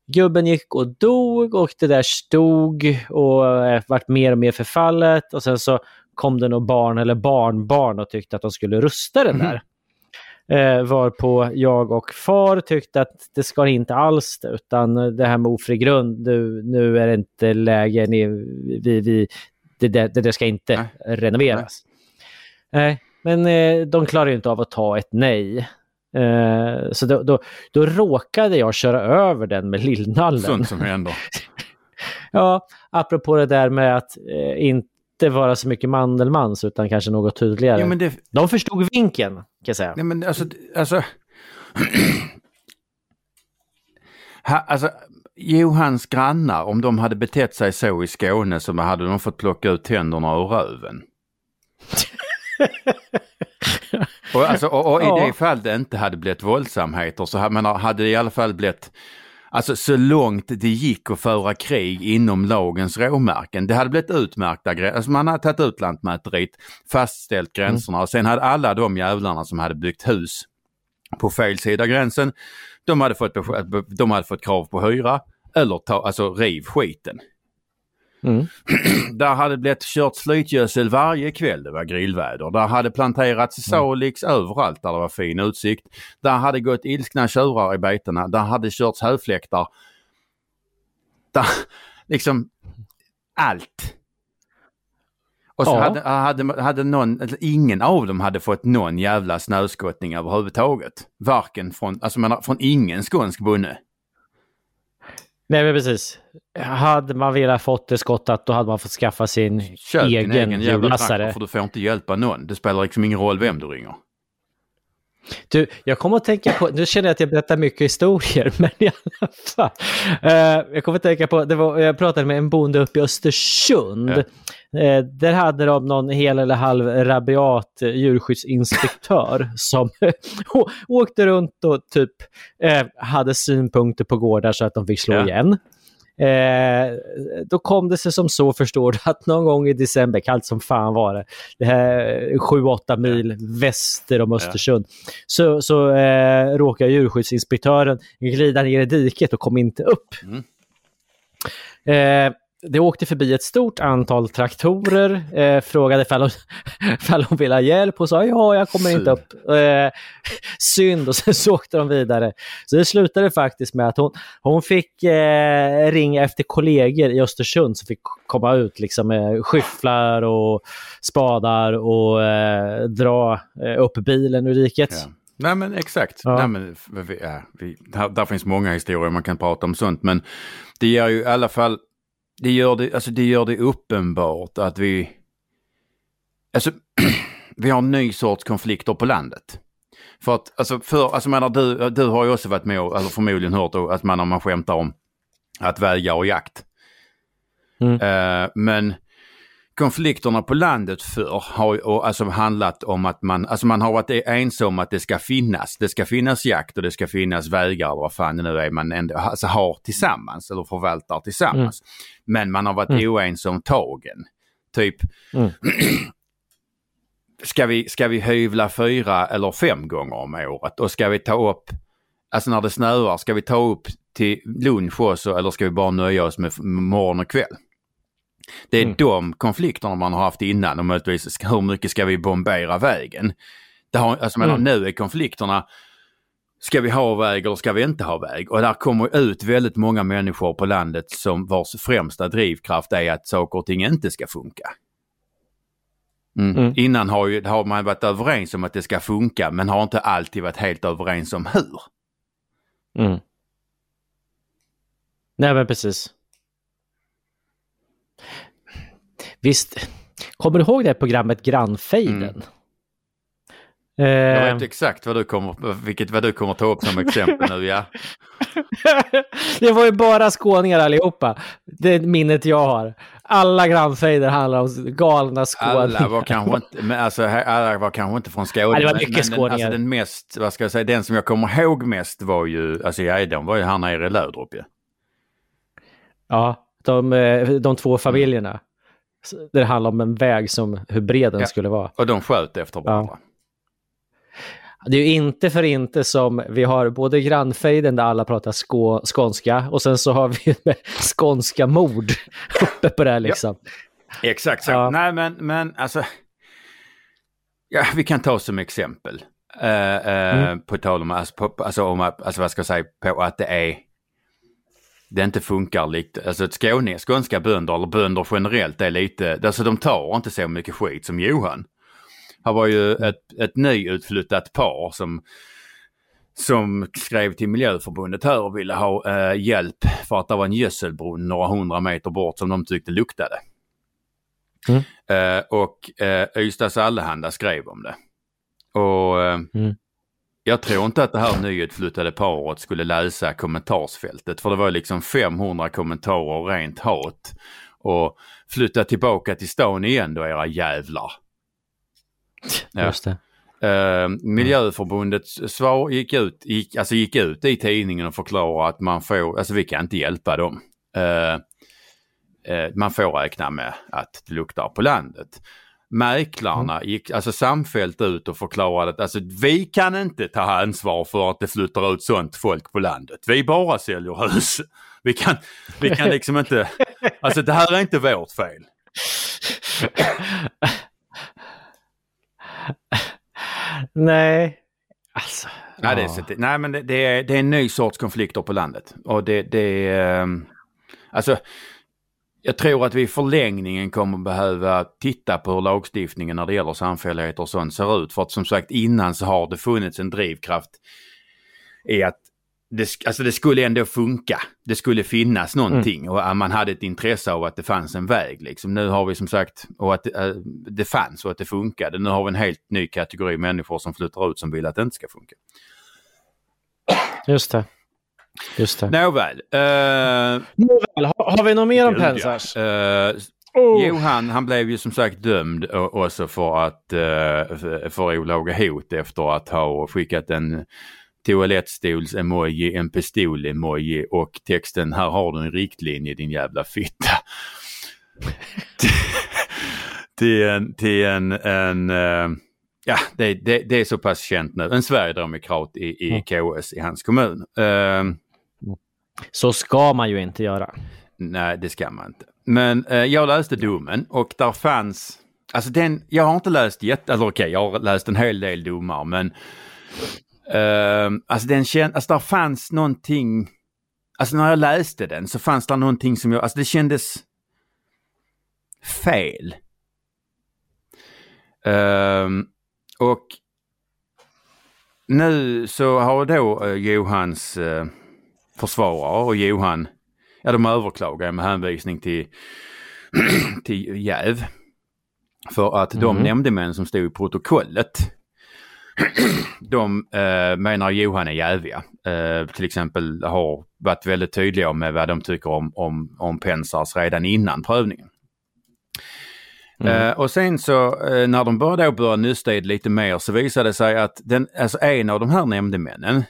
[SPEAKER 2] Gubben gick och dog och det där stod och eh, vart mer och mer förfallet och sen så kom det någon barn eller barnbarn och tyckte att de skulle rusta den där. Eh, varpå jag och far tyckte att det ska det inte alls utan det här med ofri grund, nu, nu är det inte läge, ni, vi, vi, det, det, det ska inte
[SPEAKER 3] Nej.
[SPEAKER 2] renoveras. Nej, men eh, de klarar inte av att ta ett nej. Eh, så då, då, då råkade jag köra över den med lillnallen.
[SPEAKER 3] Sånt som händer.
[SPEAKER 2] Ja, apropå det där med att eh, inte vara så mycket Mandelmans utan kanske något tydligare.
[SPEAKER 3] Men det,
[SPEAKER 2] De förstod vinken, kan jag säga.
[SPEAKER 3] nej, men alltså, alltså, ha, alltså, Johans grannar, om de hade betett sig så i Skåne så hade de fått plocka ut tänderna ur röven. och, alltså, och, och i
[SPEAKER 2] Ja.
[SPEAKER 3] det fall det inte hade blivit våldsamheter så hade, men hade det i alla fall blivit Alltså så långt det gick att föra krig inom lagens råmärken. Det hade blivit utmärkta gränser. Alltså man hade tagit ut Lantmäteriet, fastställt gränserna och sen hade alla de jävlarna som hade byggt hus på fel sida gränsen, de hade fått, de hade fått krav på hyra eller ta, alltså riv skiten.
[SPEAKER 2] Mm.
[SPEAKER 3] Där hade blivit kört flytgödsel varje kväll det var grillväder. Där hade planterats salix överallt där det var fin utsikt. Där hade gått ilskna tjurar i betena. Där hade körts höfläktar. Där, liksom allt. Och så
[SPEAKER 2] Ja.
[SPEAKER 3] hade, hade, hade någon, ingen av dem hade fått någon jävla snöskottning överhuvudtaget. Varken från, alltså menar, från ingen skånsk bonde.
[SPEAKER 2] Nej, men precis. Hade man velat fått det skottat då hade man fått skaffa sin
[SPEAKER 3] Köp
[SPEAKER 2] egen,
[SPEAKER 3] egen
[SPEAKER 2] hjullassare.
[SPEAKER 3] för du får inte hjälpa någon. Det spelar liksom ingen roll vem du ringer.
[SPEAKER 2] Du, jag kommer att tänka på, nu känner jag att jag berättar mycket historier, men i alla fall. Eh, jag kommer att tänka på, det var, jag pratade med en bonde uppe i Östersund. Eh, där hade de någon hel eller halv rabiat eh, djurskyddsinspektör som åkte runt och typ hade synpunkter på gårdar så att de fick slå
[SPEAKER 3] Ja.
[SPEAKER 2] igen. Eh, då kom det sig som så, förstår du, att någon gång i december, kallt som fan var det, det här 7-8 mil väster om Östersund, så, så eh, råkade djurskyddsinspektören glida ner i diket och kom inte upp.
[SPEAKER 3] Mm.
[SPEAKER 2] Eh, det åkte förbi ett stort antal traktorer, eh, frågade ifall hon, ifall hon ville ha hjälp och sa ja, jag kommer inte
[SPEAKER 3] Synd.
[SPEAKER 2] upp. Eh, synd och sen så åkte de vidare. Så det slutade faktiskt med att hon, hon fick eh, ringa efter kollegor i Östersund som fick komma ut liksom, med skyfflar och spadar och eh, dra eh, upp bilen ur diket.
[SPEAKER 3] Ja. Nej men exakt.
[SPEAKER 2] Ja.
[SPEAKER 3] Nej, men, vi, ja, vi, där, där finns många historier man kan prata om sånt men det ger ju i alla fall, det gör det, alltså det gör det uppenbart att vi, alltså vi har en ny sorts konflikter på landet. För att, alltså, för, alltså menar, du, du har ju också varit med och, eller förmodligen hört att man, man skämtar om att vägar och jakt.
[SPEAKER 2] Mm.
[SPEAKER 3] Eh, men konflikterna på landet förr har ju och, alltså, handlat om att man, alltså man har varit ense om att det ska finnas. Det ska finnas jakt och det ska finnas vägar eller vad fan det nu är man ändå alltså, har tillsammans eller förvaltar tillsammans. Men man har varit
[SPEAKER 2] Mm.
[SPEAKER 3] oense om tagen. Typ,
[SPEAKER 2] Mm.
[SPEAKER 3] ska, vi, ska vi hyvla fyra eller fem gånger om året? Och ska vi ta upp, alltså när det snöar, ska vi ta upp till lunch också eller ska vi bara nöja oss med morgon och kväll? Det är
[SPEAKER 2] Mm.
[SPEAKER 3] de konflikterna man har haft innan och möjligtvis hur mycket ska vi bombera vägen? Det har, alltså menar,
[SPEAKER 2] Mm.
[SPEAKER 3] nu är konflikterna Ska vi ha väg eller ska vi inte ha väg? Och där kommer ut väldigt många människor på landet som vars främsta drivkraft är att saker och ting inte ska funka. Mm.
[SPEAKER 2] Mm.
[SPEAKER 3] Innan har, ju, har man varit överens om att det ska funka men har inte alltid varit helt överens om hur.
[SPEAKER 2] Mm. Nej, men precis. Visst, kommer du ihåg det här programmet Grannfejden?
[SPEAKER 3] Mm. Jag
[SPEAKER 2] Eh,
[SPEAKER 3] vet exakt vad du kommer, vilket, vad du kommer ta upp som exempel nu, ja.
[SPEAKER 2] det var ju bara skåningar allihopa. Det är minnet jag har. Alla grannfejder handlar om galna skåningar.
[SPEAKER 3] Alla var kanske inte, men alltså, alla var kanske inte från Skåne.
[SPEAKER 2] Ja, det var mycket
[SPEAKER 3] men den,
[SPEAKER 2] skåningar.
[SPEAKER 3] alltså, den mest, vad ska jag säga, den som jag kommer ihåg mest var ju, alltså ja, de var ju här nere i Löderup ju.
[SPEAKER 2] Ja, de, eh, de två familjerna. Så Det handlar om en väg som hur bred den
[SPEAKER 3] Ja.
[SPEAKER 2] skulle vara.
[SPEAKER 3] Och de sköt efter varandra.
[SPEAKER 2] Det är ju inte för inte som vi har både grannfejden där alla pratar skå, skånska och sen så har vi skånska mord uppe på det här liksom.
[SPEAKER 3] Exakt så.
[SPEAKER 2] Ja.
[SPEAKER 3] Nej men, men alltså. Ja, vi kan ta som exempel. Eh, eh, På tal om, alltså, på, alltså, om, alltså vad ska jag säga, på att det är det inte funkar likt, alltså skåne, skånska bönder eller bönder generellt är lite, alltså de tar inte så mycket skit som Johan. Han var ju ett, ett nyutflyttat par som, som skrev till Miljöförbundet här och ville ha eh, hjälp för att det var en gödselbrunn några hundra meter bort som de tyckte luktade.
[SPEAKER 2] Mm.
[SPEAKER 3] Eh, och eh, Ystads Allehanda skrev om det. Och eh,
[SPEAKER 2] Mm.
[SPEAKER 3] Jag tror inte att det här nyutflyttade paret skulle läsa kommentarsfältet för det var liksom 500 kommentarer och rent hat. Och flytta tillbaka till stan igen då era jävlar. Ja.
[SPEAKER 2] Just det.
[SPEAKER 3] Eh, Miljöförbundets svar gick ut, gick, alltså gick ut i tidningen och förklarade att man får, alltså vi kan inte hjälpa dem. Eh, eh, man får räkna med att det luktar på landet. Mäklarna gick alltså samfällt ut och förklarade att alltså, vi kan inte ta ansvar för att det flyttar ut sånt folk på landet. Vi bara säljer hus. Vi kan, vi kan liksom inte, alltså det här är inte vårt fel.
[SPEAKER 2] Nej, alltså.
[SPEAKER 3] Nej, det är, så nej men det, det, är, det är en ny sorts konflikter på landet. Och det, det är... ehm, Alltså, jag tror att vi i förlängningen kommer behöva titta på hur lagstiftningen när det gäller samfälligheter och sånt ser ut. För att som sagt innan så har det funnits en drivkraft i att det, alltså det skulle ändå funka. Det skulle finnas någonting och att man hade ett intresse av att det fanns en väg. Liksom. Nu har vi som sagt, och att det, eh, det fanns och att det funkade. Nu har vi en helt ny kategori människor som flyttar ut som vill att det inte ska funka.
[SPEAKER 2] Just det. Just det.
[SPEAKER 3] Nåväl. Uh,
[SPEAKER 2] Nåväl, har, har vi något mer om Pensars?
[SPEAKER 3] Uh,
[SPEAKER 2] Oh.
[SPEAKER 3] Johan han blev ju som sagt dömd också för att uh, för, olaga hot efter att ha skickat en toalettstols-emoji, en pistol-emoji och texten här har du en riktlinje din jävla fitta. till en, till en, en eh, ja det, det, det är så pass känt nu, en sverigedemokrat i, i KS i hans kommun. Eh,
[SPEAKER 2] så ska man ju inte göra.
[SPEAKER 3] Nej, det ska man inte. Men eh, jag läste domen och där fanns, alltså den, jag har inte läst jätte, eller okej, jag har läst en hel del domar men eh, alltså den känd, alltså där fanns någonting, alltså när jag läste den så fanns det någonting som jag, alltså det kändes fel. Eh, och nu så har då eh, Johans eh, försvarare och Johan, ja de överklagar med hänvisning till, till jäv. För att de
[SPEAKER 2] Mhm.
[SPEAKER 3] nämndemän som stod i protokollet, de eh, menar Johan är jäviga. Eh, till exempel har varit väldigt tydliga med vad de tycker om, om, om Pensars redan innan prövningen. Eh, och sen så eh, när de började, då börja nysta i det lite mer så visade det sig att den, alltså en av de här nämndemännen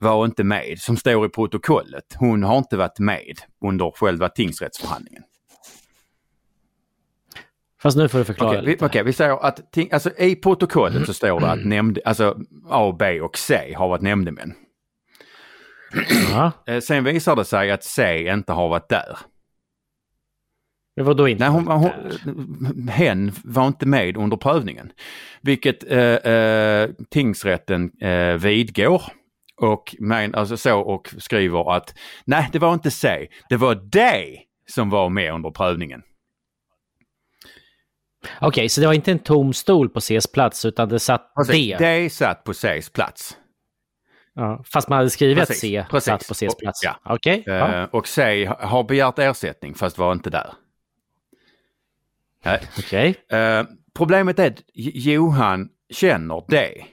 [SPEAKER 3] var inte med, som står i protokollet. Hon har inte varit med under själva tingsrättsförhandlingen.
[SPEAKER 2] Fast nu får du förklara
[SPEAKER 3] vi,
[SPEAKER 2] lite.
[SPEAKER 3] okej, vi säger att ting, alltså, i protokollet så står det att nämnd, alltså, A, B och C har varit nämndemän. Eh, sen visar det sig att C inte har varit där.
[SPEAKER 2] Men vadå inte?
[SPEAKER 3] Nej, hon, hon,
[SPEAKER 2] där?
[SPEAKER 3] hen var inte med under prövningen. Vilket eh, eh, tingsrätten eh, vidgår. Och, men, alltså så, och skriver att nej, det var inte C. Det var D som var med under prövningen.
[SPEAKER 2] Okej, så det var inte en tom stol på Cs plats utan det satt D.
[SPEAKER 3] D satt på Cs plats.
[SPEAKER 2] Ja, fast man hade skrivit att
[SPEAKER 3] Precis,
[SPEAKER 2] C
[SPEAKER 3] precis.
[SPEAKER 2] satt på Cs
[SPEAKER 3] Och-
[SPEAKER 2] plats.
[SPEAKER 3] ja.
[SPEAKER 2] Okej. Ja.
[SPEAKER 3] Eh, och C har begärt ersättning fast var inte där.
[SPEAKER 2] Okej.
[SPEAKER 3] Eh, problemet är att Johan känner D.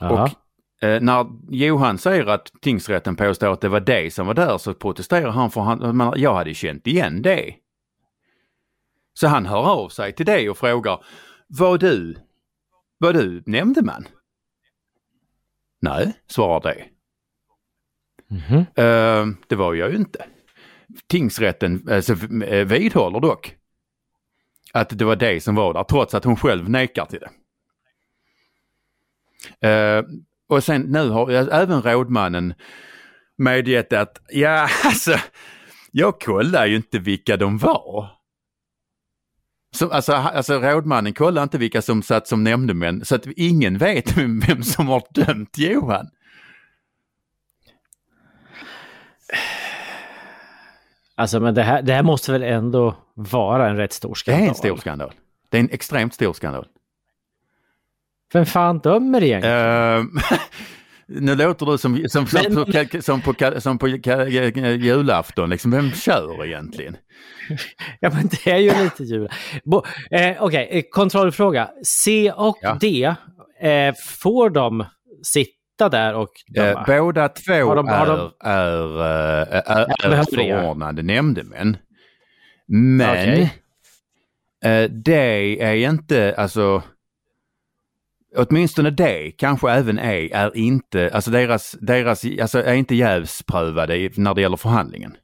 [SPEAKER 3] Och eh, när Johan säger att tingsrätten påstår att det var det som var där så protesterar han för han, jag menar, jag hade ju känt igen det. Så han hör av sig till det och frågar, var du, var du nämndeman? Nej, svarar det.
[SPEAKER 2] Mhm.
[SPEAKER 3] Eh, det var jag ju inte. Tingsrätten alltså, eh, vidhåller dock att det var det som var där trots att hon själv nekar till det. Eh, och sen nu har jag, även rådmannen medgett att ja alltså jag kollar ju inte vilka de var. Som, alltså, alltså rådmannen kollar inte vilka som satt som nämndemän så att ingen vet vem, som har dömt Johan.
[SPEAKER 2] Alltså men det här, det här måste väl ändå vara en rätt stor
[SPEAKER 3] Det
[SPEAKER 2] skandal?
[SPEAKER 3] är en stor skandal. Det är en extremt stor skandal.
[SPEAKER 2] Vem fan dömer egentligen?
[SPEAKER 3] Ehm, nu låter du som, som, som,
[SPEAKER 2] Men-
[SPEAKER 3] på, som på, som på julafton, liksom, vem kör egentligen?
[SPEAKER 2] Ja men det är ju lite jul. Bo- Eh, Okej, eh, kontrollfråga. C och
[SPEAKER 3] Ja.
[SPEAKER 2] D, eh, får de sitta där och döma?
[SPEAKER 3] Eh, båda två
[SPEAKER 2] Har de- har
[SPEAKER 3] är,
[SPEAKER 2] de-
[SPEAKER 3] är, eh, är, är
[SPEAKER 2] behövliga.
[SPEAKER 3] förordnade nämndemän. Men
[SPEAKER 2] Okej.
[SPEAKER 3] eh, det är inte, alltså åtminstone det, kanske även E, är inte, alltså deras, deras alltså är inte jävsprövade när det gäller förhandlingen.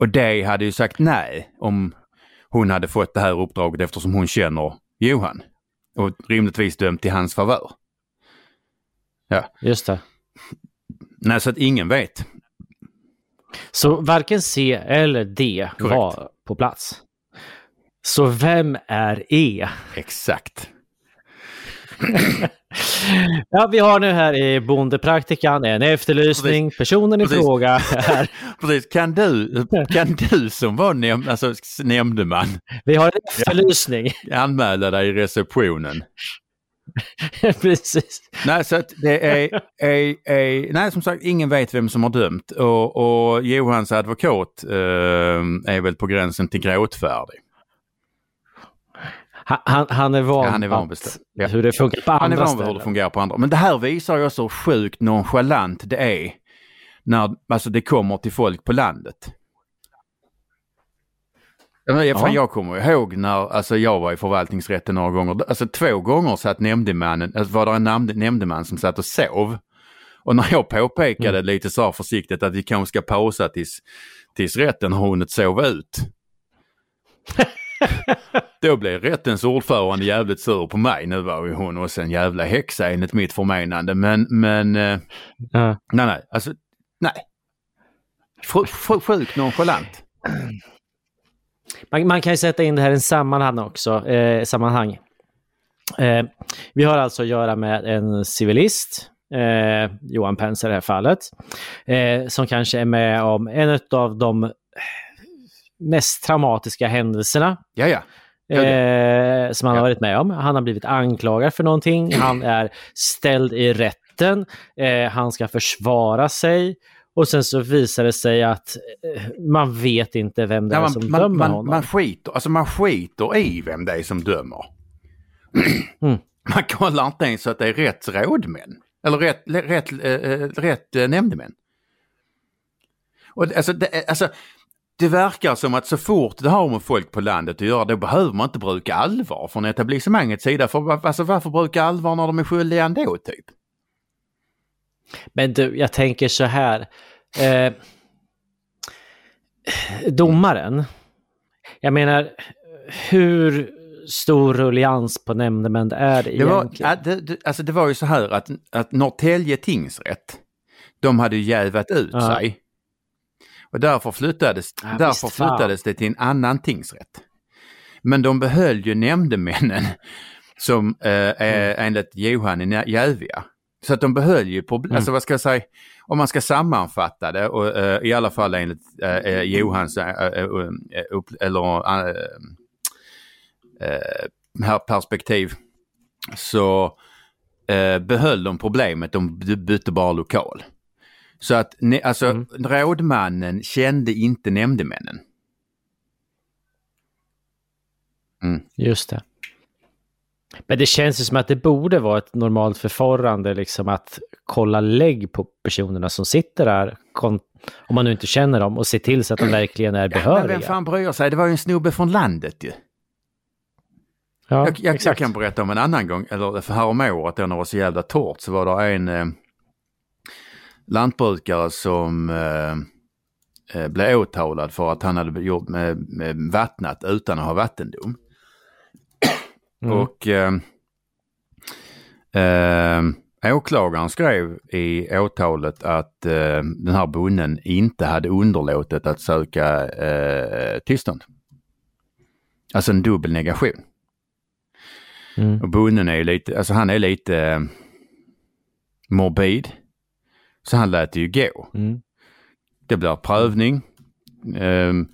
[SPEAKER 3] Och det hade ju sagt nej om hon hade fått det här uppdraget eftersom hon känner Johan. Och rimligtvis dömt i hans favör.
[SPEAKER 2] Just det.
[SPEAKER 3] Nej, så att ingen vet.
[SPEAKER 2] Så varken C eller D
[SPEAKER 3] Korrekt.
[SPEAKER 2] var på plats. Så vem är E?
[SPEAKER 3] Exakt.
[SPEAKER 2] Ja, vi har nu här i Bondepraktikan en efterlysning. Personen i
[SPEAKER 3] Precis.
[SPEAKER 2] fråga är...
[SPEAKER 3] Precis, kan du, kan du som var näm alltså, nämndeman
[SPEAKER 2] Vi har en efterlysning.
[SPEAKER 3] anmäla dig i receptionen?
[SPEAKER 2] Precis.
[SPEAKER 3] Nej, så det är, är, är, nej som sagt ingen vet vem som har dömt och, och Johans advokat eh, är väl på gränsen till gråtfärdig.
[SPEAKER 2] Han, han, är van,
[SPEAKER 3] Ja, han är van
[SPEAKER 2] att-.
[SPEAKER 3] Ja.
[SPEAKER 2] hur det funkar på
[SPEAKER 3] Han är
[SPEAKER 2] andra
[SPEAKER 3] van vid hur det fungerar på andra. Men det här visar ju också hur sjukt nonchalant det är när alltså, det kommer till folk på landet. Ja, men, fan,
[SPEAKER 2] Ja.
[SPEAKER 3] Jag kommer ihåg när alltså, jag var i förvaltningsrätten några gånger. Alltså två gånger satt nämndemannen, alltså, var det en namn, nämndeman som satt och sov. Och när jag påpekade
[SPEAKER 2] Mm.
[SPEAKER 3] lite så här försiktigt att vi kanske ska pausa tills, tills rätten har hunnit sova ut. Då blev rättens ordförande jävligt sur på mig. Nu var ju hon också en jävla häxa enligt mitt förmenande. Men, men
[SPEAKER 2] Ja.
[SPEAKER 3] nej, nej, alltså nej. Sjukt nonchalant.
[SPEAKER 2] Man, man kan ju sätta in det här i en sammanhang också. Eh, sammanhang. Eh, vi har alltså att göra med en civilist, eh, Johan Pence i det här fallet, eh, som kanske är med om en av de mest traumatiska händelserna
[SPEAKER 3] Ja, Ja,
[SPEAKER 2] eh, som han har varit med om. Han har blivit anklagad för någonting. Han är ställd i rätten. Eh, han ska försvara sig. Och sen så visar det sig att eh, man vet inte vem det
[SPEAKER 3] ja
[SPEAKER 2] är
[SPEAKER 3] man,
[SPEAKER 2] som
[SPEAKER 3] man,
[SPEAKER 2] dömer
[SPEAKER 3] man,
[SPEAKER 2] honom.
[SPEAKER 3] man, skiter, alltså man skiter i vem det är som dömer.
[SPEAKER 2] Mm.
[SPEAKER 3] Man kollar inte ens att det är rätt rådmän. Eller rätt, rätt, rätt äh, nämndemän. Och alltså, det, alltså, det verkar som att så fort det har med folk på landet att göra, då behöver man inte bruka allvar från etablissemangets sida. För var- alltså, varför bruka allvar när de är skyldiga ändå, typ?
[SPEAKER 2] Men du, jag tänker så här. Eh, domaren, jag menar, hur stor rullians på nämndemän är det
[SPEAKER 3] Det var,
[SPEAKER 2] egentligen?
[SPEAKER 3] det, det, alltså det var ju så här att, att Norrtälje tingsrätt, de hade ju jävat ut
[SPEAKER 2] Ja.
[SPEAKER 3] sig. Och därför flyttades,
[SPEAKER 2] Ja,
[SPEAKER 3] därför
[SPEAKER 2] visst
[SPEAKER 3] flyttades det till en annan tingsrätt. Men de behöll ju nämndemännen som eh, är
[SPEAKER 2] Mm.
[SPEAKER 3] enligt Johan i Jävia. Så att de behöll ju, på,
[SPEAKER 2] Mm.
[SPEAKER 3] alltså vad ska jag säga, om man ska sammanfatta det och eh, i alla fall enligt eh, eh, Johans eh, eh, eh, upp, eller här perspektiv så eh, behöll de problemet, de by- bytte bara lokal. Så att ne, alltså,
[SPEAKER 2] Mm.
[SPEAKER 3] rådmannen kände inte nämndemännen.
[SPEAKER 2] Just det. Men det känns ju som att det borde vara ett normalt förfarande, liksom att kolla lägg på personerna som sitter där, om man nu inte känner dem, och se till så att de verkligen är
[SPEAKER 3] Men
[SPEAKER 2] behöriga.
[SPEAKER 3] vem fan bryr sig? Det var ju en snubbe från landet ju.
[SPEAKER 2] ja,
[SPEAKER 3] Jag, jag, jag kan berätta om en annan gång, eller för här om året då när det var så jävla torrt så var det en eh, lantbrukare som eh, eh, blev åtalad för att han hade gjort med, med vattnat utan att ha vattendom.
[SPEAKER 2] Mm.
[SPEAKER 3] Och eh, eh, åklagaren skrev i åtalet att eh, den här bonden inte hade underlåtit att söka eh, tillstånd. Alltså en dubbel negation.
[SPEAKER 2] Mm.
[SPEAKER 3] Och bonden är lite, alltså han är lite eh, morbid. Så han lät det ju gå.
[SPEAKER 2] Mm.
[SPEAKER 3] Det blir prövning. Um,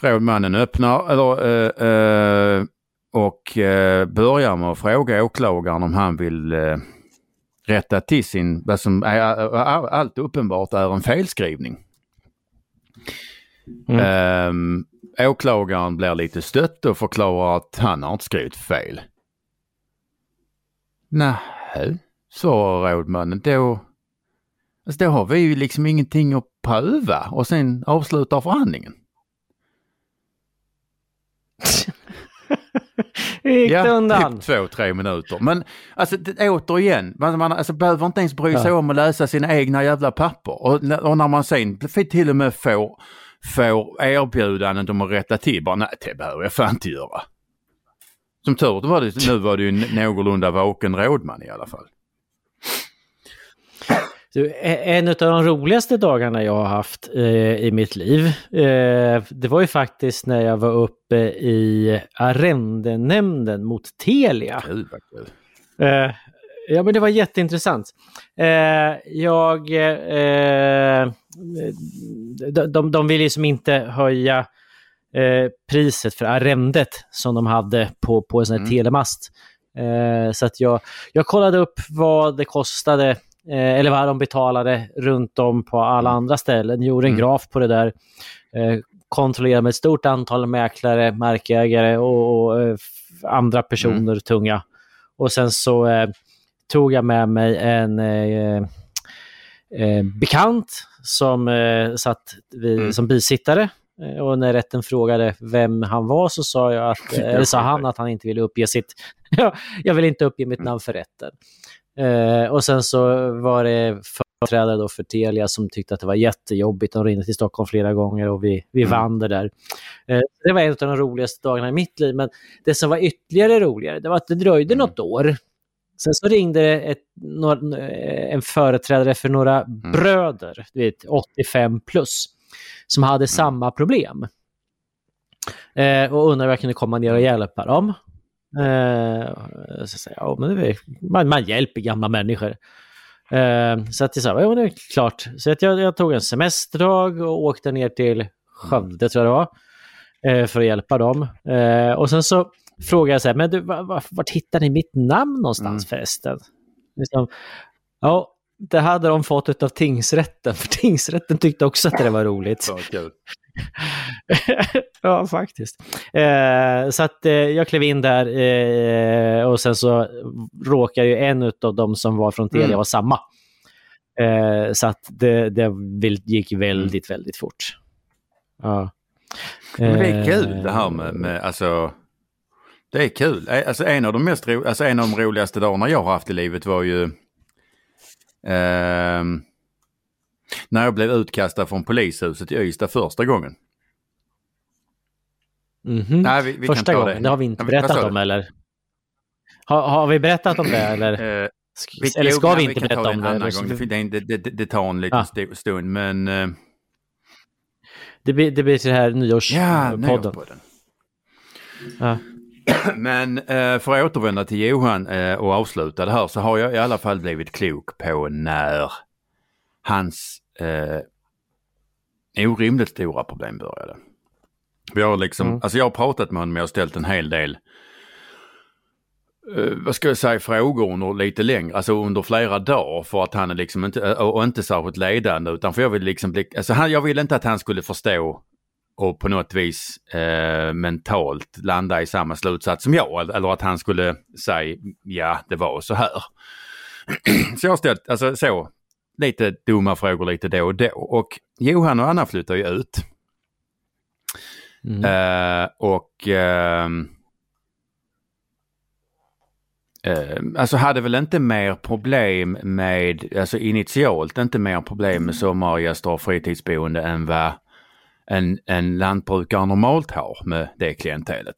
[SPEAKER 3] rådmannen öppnar eller, eh, eh, och eh, börjar med att fråga åklagaren om han vill eh, rätta till sin, vad som är, allt uppenbart är en felskrivning.
[SPEAKER 2] Mm.
[SPEAKER 3] Um, åklagaren blir lite stött och förklarar att han har inte skrivit fel. Nej, svarar rådmannen. Då, alltså då har vi ju liksom ingenting att pröva och sen avslutar förhandlingen.
[SPEAKER 2] Gick det
[SPEAKER 3] ja,
[SPEAKER 2] undan?
[SPEAKER 3] typ två, tre minuter. Men alltså det, återigen, man, man alltså, behöver inte ens bry sig
[SPEAKER 2] Ja.
[SPEAKER 3] om att läsa sina egna jävla papper. Och, när- och när man sen till och med får, får erbjudandet om att rätta till, bara nej det behöver jag fan inte göra. Som tur var det, nu var det ju någorlunda vaken rådman i alla fall.
[SPEAKER 2] Du, en av de roligaste dagarna jag har haft eh, i mitt liv, eh, det var ju faktiskt när jag var uppe i arrendenämnden mot Telia.
[SPEAKER 3] Vad kul.
[SPEAKER 2] Eh, ja, men det var jätteintressant. Eh, jag... Eh, de, de, de ville liksom inte höja eh, priset för arrendet som de hade på, på en sån här
[SPEAKER 3] Mm.
[SPEAKER 2] telemast. Så att jag, jag kollade upp vad det kostade, eller vad de betalade runt om på alla andra ställen. Gjorde en
[SPEAKER 3] Mm.
[SPEAKER 2] graf på det där. Eh, kontrollerade med ett stort antal mäklare, markägare och, och eh, andra personer tunga. Och sen så eh, tog jag med mig en eh, eh, bekant som eh, satt vid,
[SPEAKER 3] Mm.
[SPEAKER 2] som bisittare. Eh, Och när rätten frågade vem han var så sa, jag att, eh, eller sa han att han inte ville uppge sitt... Ja, jag vill inte uppge mitt namn för rätten. Eh, och sen så var det företrädare då för Telia som tyckte att det var jättejobbigt. De ringde till Stockholm flera gånger och vi, vi
[SPEAKER 3] Mm.
[SPEAKER 2] vann det där. Eh, det var en av de roligaste dagarna i mitt liv. Men det som var ytterligare roligare, det var att det dröjde
[SPEAKER 3] Mm.
[SPEAKER 2] något år. Sen så ringde det ett, några, en företrädare för några bröder, du vet, 85 plus, som hade samma problem. Eh, och undrade om jag kunde komma ner och hjälpa dem. Eh, så sa jag, ja, men det är, man, man hjälper gamla människor. Eh, så att jag sa, ja men det är klart. Så att jag, jag tog en semesterdag och åkte ner till Skövde tror jag det var. Eh, för att hjälpa dem. Eh, och sen så frågade jag så här, men du, var, var, vart hittar ni mitt namn någonstans förresten? Liksom, ja, det hade de fått av tingsrätten, för tingsrätten tyckte också att det var roligt.
[SPEAKER 3] Kul.
[SPEAKER 2] ja, faktiskt. Eh, så att eh, jag klev in där eh, och sen så råkade ju en av de som var från Telia
[SPEAKER 3] Mm.
[SPEAKER 2] vara samma. Eh, så att det, det gick väldigt, väldigt fort. Ja.
[SPEAKER 3] Men det är
[SPEAKER 2] Eh,
[SPEAKER 3] kul det här med, med alltså. Det är kul. Eh, Alltså en av de mest ro, alltså en av de roligaste dagarna jag har haft i livet var ju ehm, när jag blev utkastad från polishuset i Ystad första gången.
[SPEAKER 2] mhm.
[SPEAKER 3] Nej, vi, vi
[SPEAKER 2] Första gången, det. har vi inte
[SPEAKER 3] Ja,
[SPEAKER 2] berättat om eller? Har, har vi berättat om det eller?
[SPEAKER 3] Eh, vi,
[SPEAKER 2] eller
[SPEAKER 3] jo,
[SPEAKER 2] ska
[SPEAKER 3] men
[SPEAKER 2] vi inte
[SPEAKER 3] kan
[SPEAKER 2] berätta
[SPEAKER 3] ta
[SPEAKER 2] om det?
[SPEAKER 3] annan
[SPEAKER 2] eller?
[SPEAKER 3] gång. Det, det, det, det, det tar en liten
[SPEAKER 2] Ah.
[SPEAKER 3] st- stund men eh,
[SPEAKER 2] Det blir, det blir till det här
[SPEAKER 3] ja,
[SPEAKER 2] nyårspodden.
[SPEAKER 3] nyårspodden.
[SPEAKER 2] Ja.
[SPEAKER 3] Men eh, för att återvända till Johan eh, och avsluta det här så har jag i alla fall blivit klok på när hans eh, orimligt stora problem började. Vi har liksom,
[SPEAKER 2] Mm.
[SPEAKER 3] alltså jag har pratat med honom, jag har ställt en hel del eh, vad ska jag säga, frågor under lite längre, alltså under flera dagar för att han är liksom inte, och, och inte särskilt ledande utan för jag vill liksom bli, alltså han, jag vill inte att han skulle förstå och på något vis eh, mentalt landa i samma slutsats som jag eller att han skulle säga ja det var så här. så jag har ställt, alltså så, lite dumma frågor lite då och då och Johan och Anna flyttar ju ut.
[SPEAKER 2] Mm.
[SPEAKER 3] Eh, och ehm, eh, alltså hade väl inte mer problem med, alltså initialt inte mer problem med sommargäster och fritidsboende än vad en, en lantbrukare normalt har med det klientelet.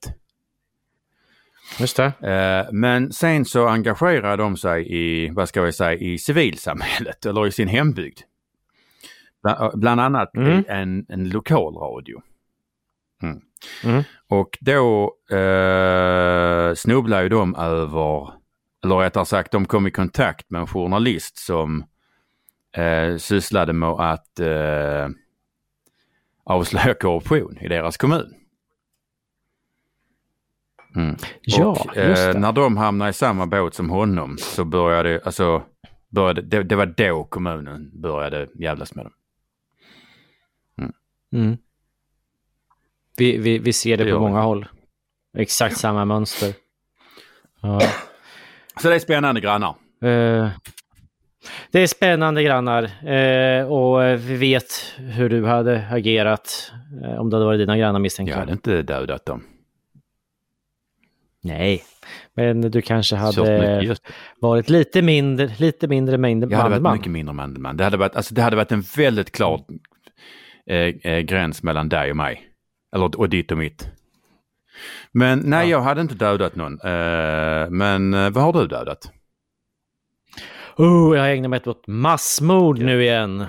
[SPEAKER 2] Just det.
[SPEAKER 3] Eh, men sen så engagerar de sig i, vad ska vi säga, i civilsamhället eller i sin hembygd. Bla- Bland annat
[SPEAKER 2] Mm.
[SPEAKER 3] i en, en lokalradio. Mm.
[SPEAKER 2] Mm.
[SPEAKER 3] Och då eh, snubblade ju de över, eller rättare sagt de kom i kontakt med en journalist som eh, sysslade med att eh, avslöja korruption i deras kommun. Mm.
[SPEAKER 2] Ja,
[SPEAKER 3] och, eh,
[SPEAKER 2] det.
[SPEAKER 3] när de hamnade i samma båt som honom så började, alltså, började det, det var då kommunen började jävlas med dem.
[SPEAKER 2] Mm. Vi, vi, vi ser det,
[SPEAKER 3] Det
[SPEAKER 2] på många håll. Exakt samma mönster. Ja.
[SPEAKER 3] Så det är spännande grannar.
[SPEAKER 2] Eh, det är spännande grannar eh, och vi vet hur du hade agerat eh, om det hade varit dina grannar misstänker
[SPEAKER 3] Jag
[SPEAKER 2] jag.
[SPEAKER 3] hade inte dödat dem.
[SPEAKER 2] Nej, men du kanske hade varit lite mindre, lite mindre mängd
[SPEAKER 3] Jag hade varit mycket mindre Mandelmann. Det hade varit, alltså, det hade varit en väldigt klar eh, eh, gräns mellan dig och mig. Eller och ditt och mitt. Men nej, jag hade inte dödat någon. Eh, men eh, vad har du dödat?
[SPEAKER 2] Oh, jag ägnar mig åt massmord nu igen.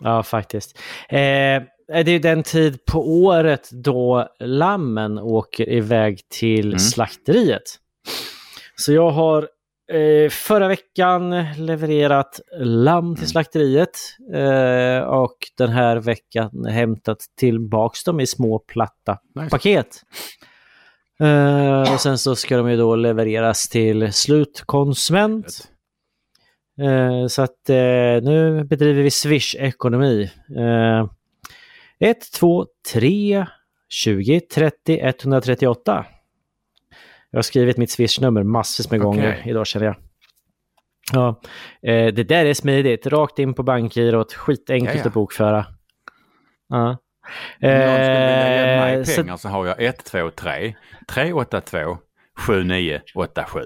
[SPEAKER 2] Ja, faktiskt. Eh, det är den tid på året då lammen åker iväg till
[SPEAKER 3] Mm.
[SPEAKER 2] slakteriet. Så jag har eh, förra veckan levererat lamm till
[SPEAKER 3] Mm.
[SPEAKER 2] slakteriet eh, och den här veckan hämtat tillbaks dem i små platta
[SPEAKER 3] Nice.
[SPEAKER 2] paket. Eh, och sen så ska de ju då levereras till slutkonsument. Eh, så att eh, nu bedriver vi Swish-ekonomi. Eh, 1, 2, 3, 20, 30, 138. Jag har skrivit mitt Swish-nummer massvis med gånger
[SPEAKER 3] Okej.
[SPEAKER 2] idag känner jag. Ja, eh, det där är smidigt. Rakt in på bankgirot, skitenkelt
[SPEAKER 3] Ja, ja.
[SPEAKER 2] att bokföra. Ja.
[SPEAKER 3] Om någon skulle vilja ge mig
[SPEAKER 2] Eh, så-
[SPEAKER 3] pengar så har jag 1, 2, 3, 382, 7987.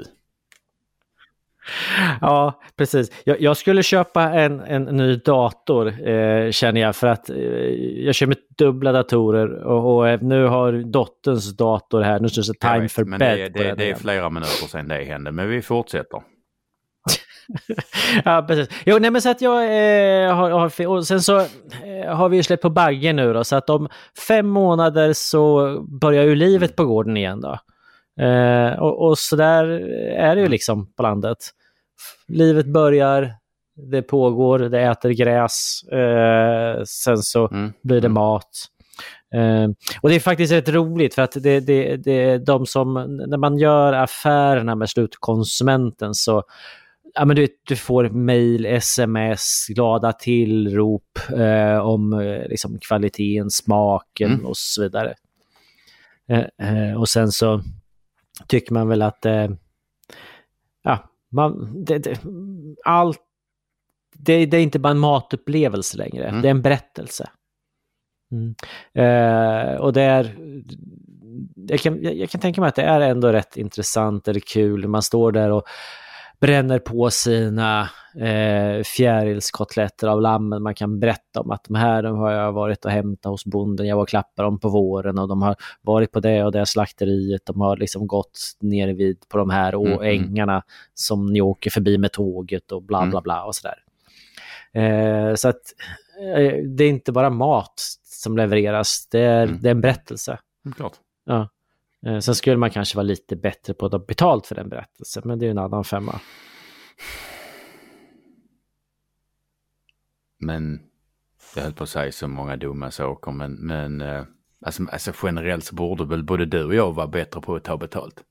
[SPEAKER 2] Ja, precis. Jag, jag skulle köpa en, en ny dator eh, känner jag för att eh, jag kör med dubbla datorer och, och eh, nu har dotterns dator här, nu står det time
[SPEAKER 3] vet,
[SPEAKER 2] for
[SPEAKER 3] men
[SPEAKER 2] bed
[SPEAKER 3] det, det, det är
[SPEAKER 2] igen.
[SPEAKER 3] flera minuter sedan det hände, men vi fortsätter.
[SPEAKER 2] Ja, precis. Jo, nej men så att jag eh, har, har... Och sen så eh, har vi ju släppt på baggen nu då, så att om fem månader så börjar ju livet på gården igen då. Eh, och, och så där är det ju liksom på landet. Livet börjar, det pågår, det äter gräs, eh, sen så
[SPEAKER 3] Mm.
[SPEAKER 2] blir det
[SPEAKER 3] Mm.
[SPEAKER 2] mat. Eh, och det är faktiskt rätt roligt för att det, det, det de som, när man gör affärerna med slutkonsumenten så Ja, men du, du får mejl, sms, glada tillrop eh, om eh, liksom, kvaliteten, smaken
[SPEAKER 3] Mm.
[SPEAKER 2] och så vidare. Eh, eh, och sen så tycker man väl att eh, man, det, det, allt, det, det är inte bara en matupplevelse längre,
[SPEAKER 3] Mm.
[SPEAKER 2] det är en berättelse. Mm. Eh, och det är, jag kan, jag, jag kan tänka mig att det är ändå rätt intressant eller kul. Man står där och bränner på sina eh, fjärilskotletter av lammen. Man kan berätta om att de här de har jag varit och hämtat hos bonden. Jag var och klappade dem på våren och de har varit på det och det slakteriet. De har liksom gått ner vid på de här
[SPEAKER 3] Mm, mm.
[SPEAKER 2] ängarna som ni åker förbi med tåget och bla
[SPEAKER 3] Mm.
[SPEAKER 2] bla bla och sådär. Eh, så att eh, det är inte bara mat som levereras, det är,
[SPEAKER 3] Mm.
[SPEAKER 2] det är en berättelse.
[SPEAKER 3] Klart.
[SPEAKER 2] Ja. Eh, Sen skulle man kanske vara lite bättre på att ha betalt för den berättelsen, men det är en annan femma.
[SPEAKER 3] Men jag höll på att säga så många dumma saker, men, men eh, alltså, alltså generellt så borde väl både du och jag vara bättre på att ta betalt.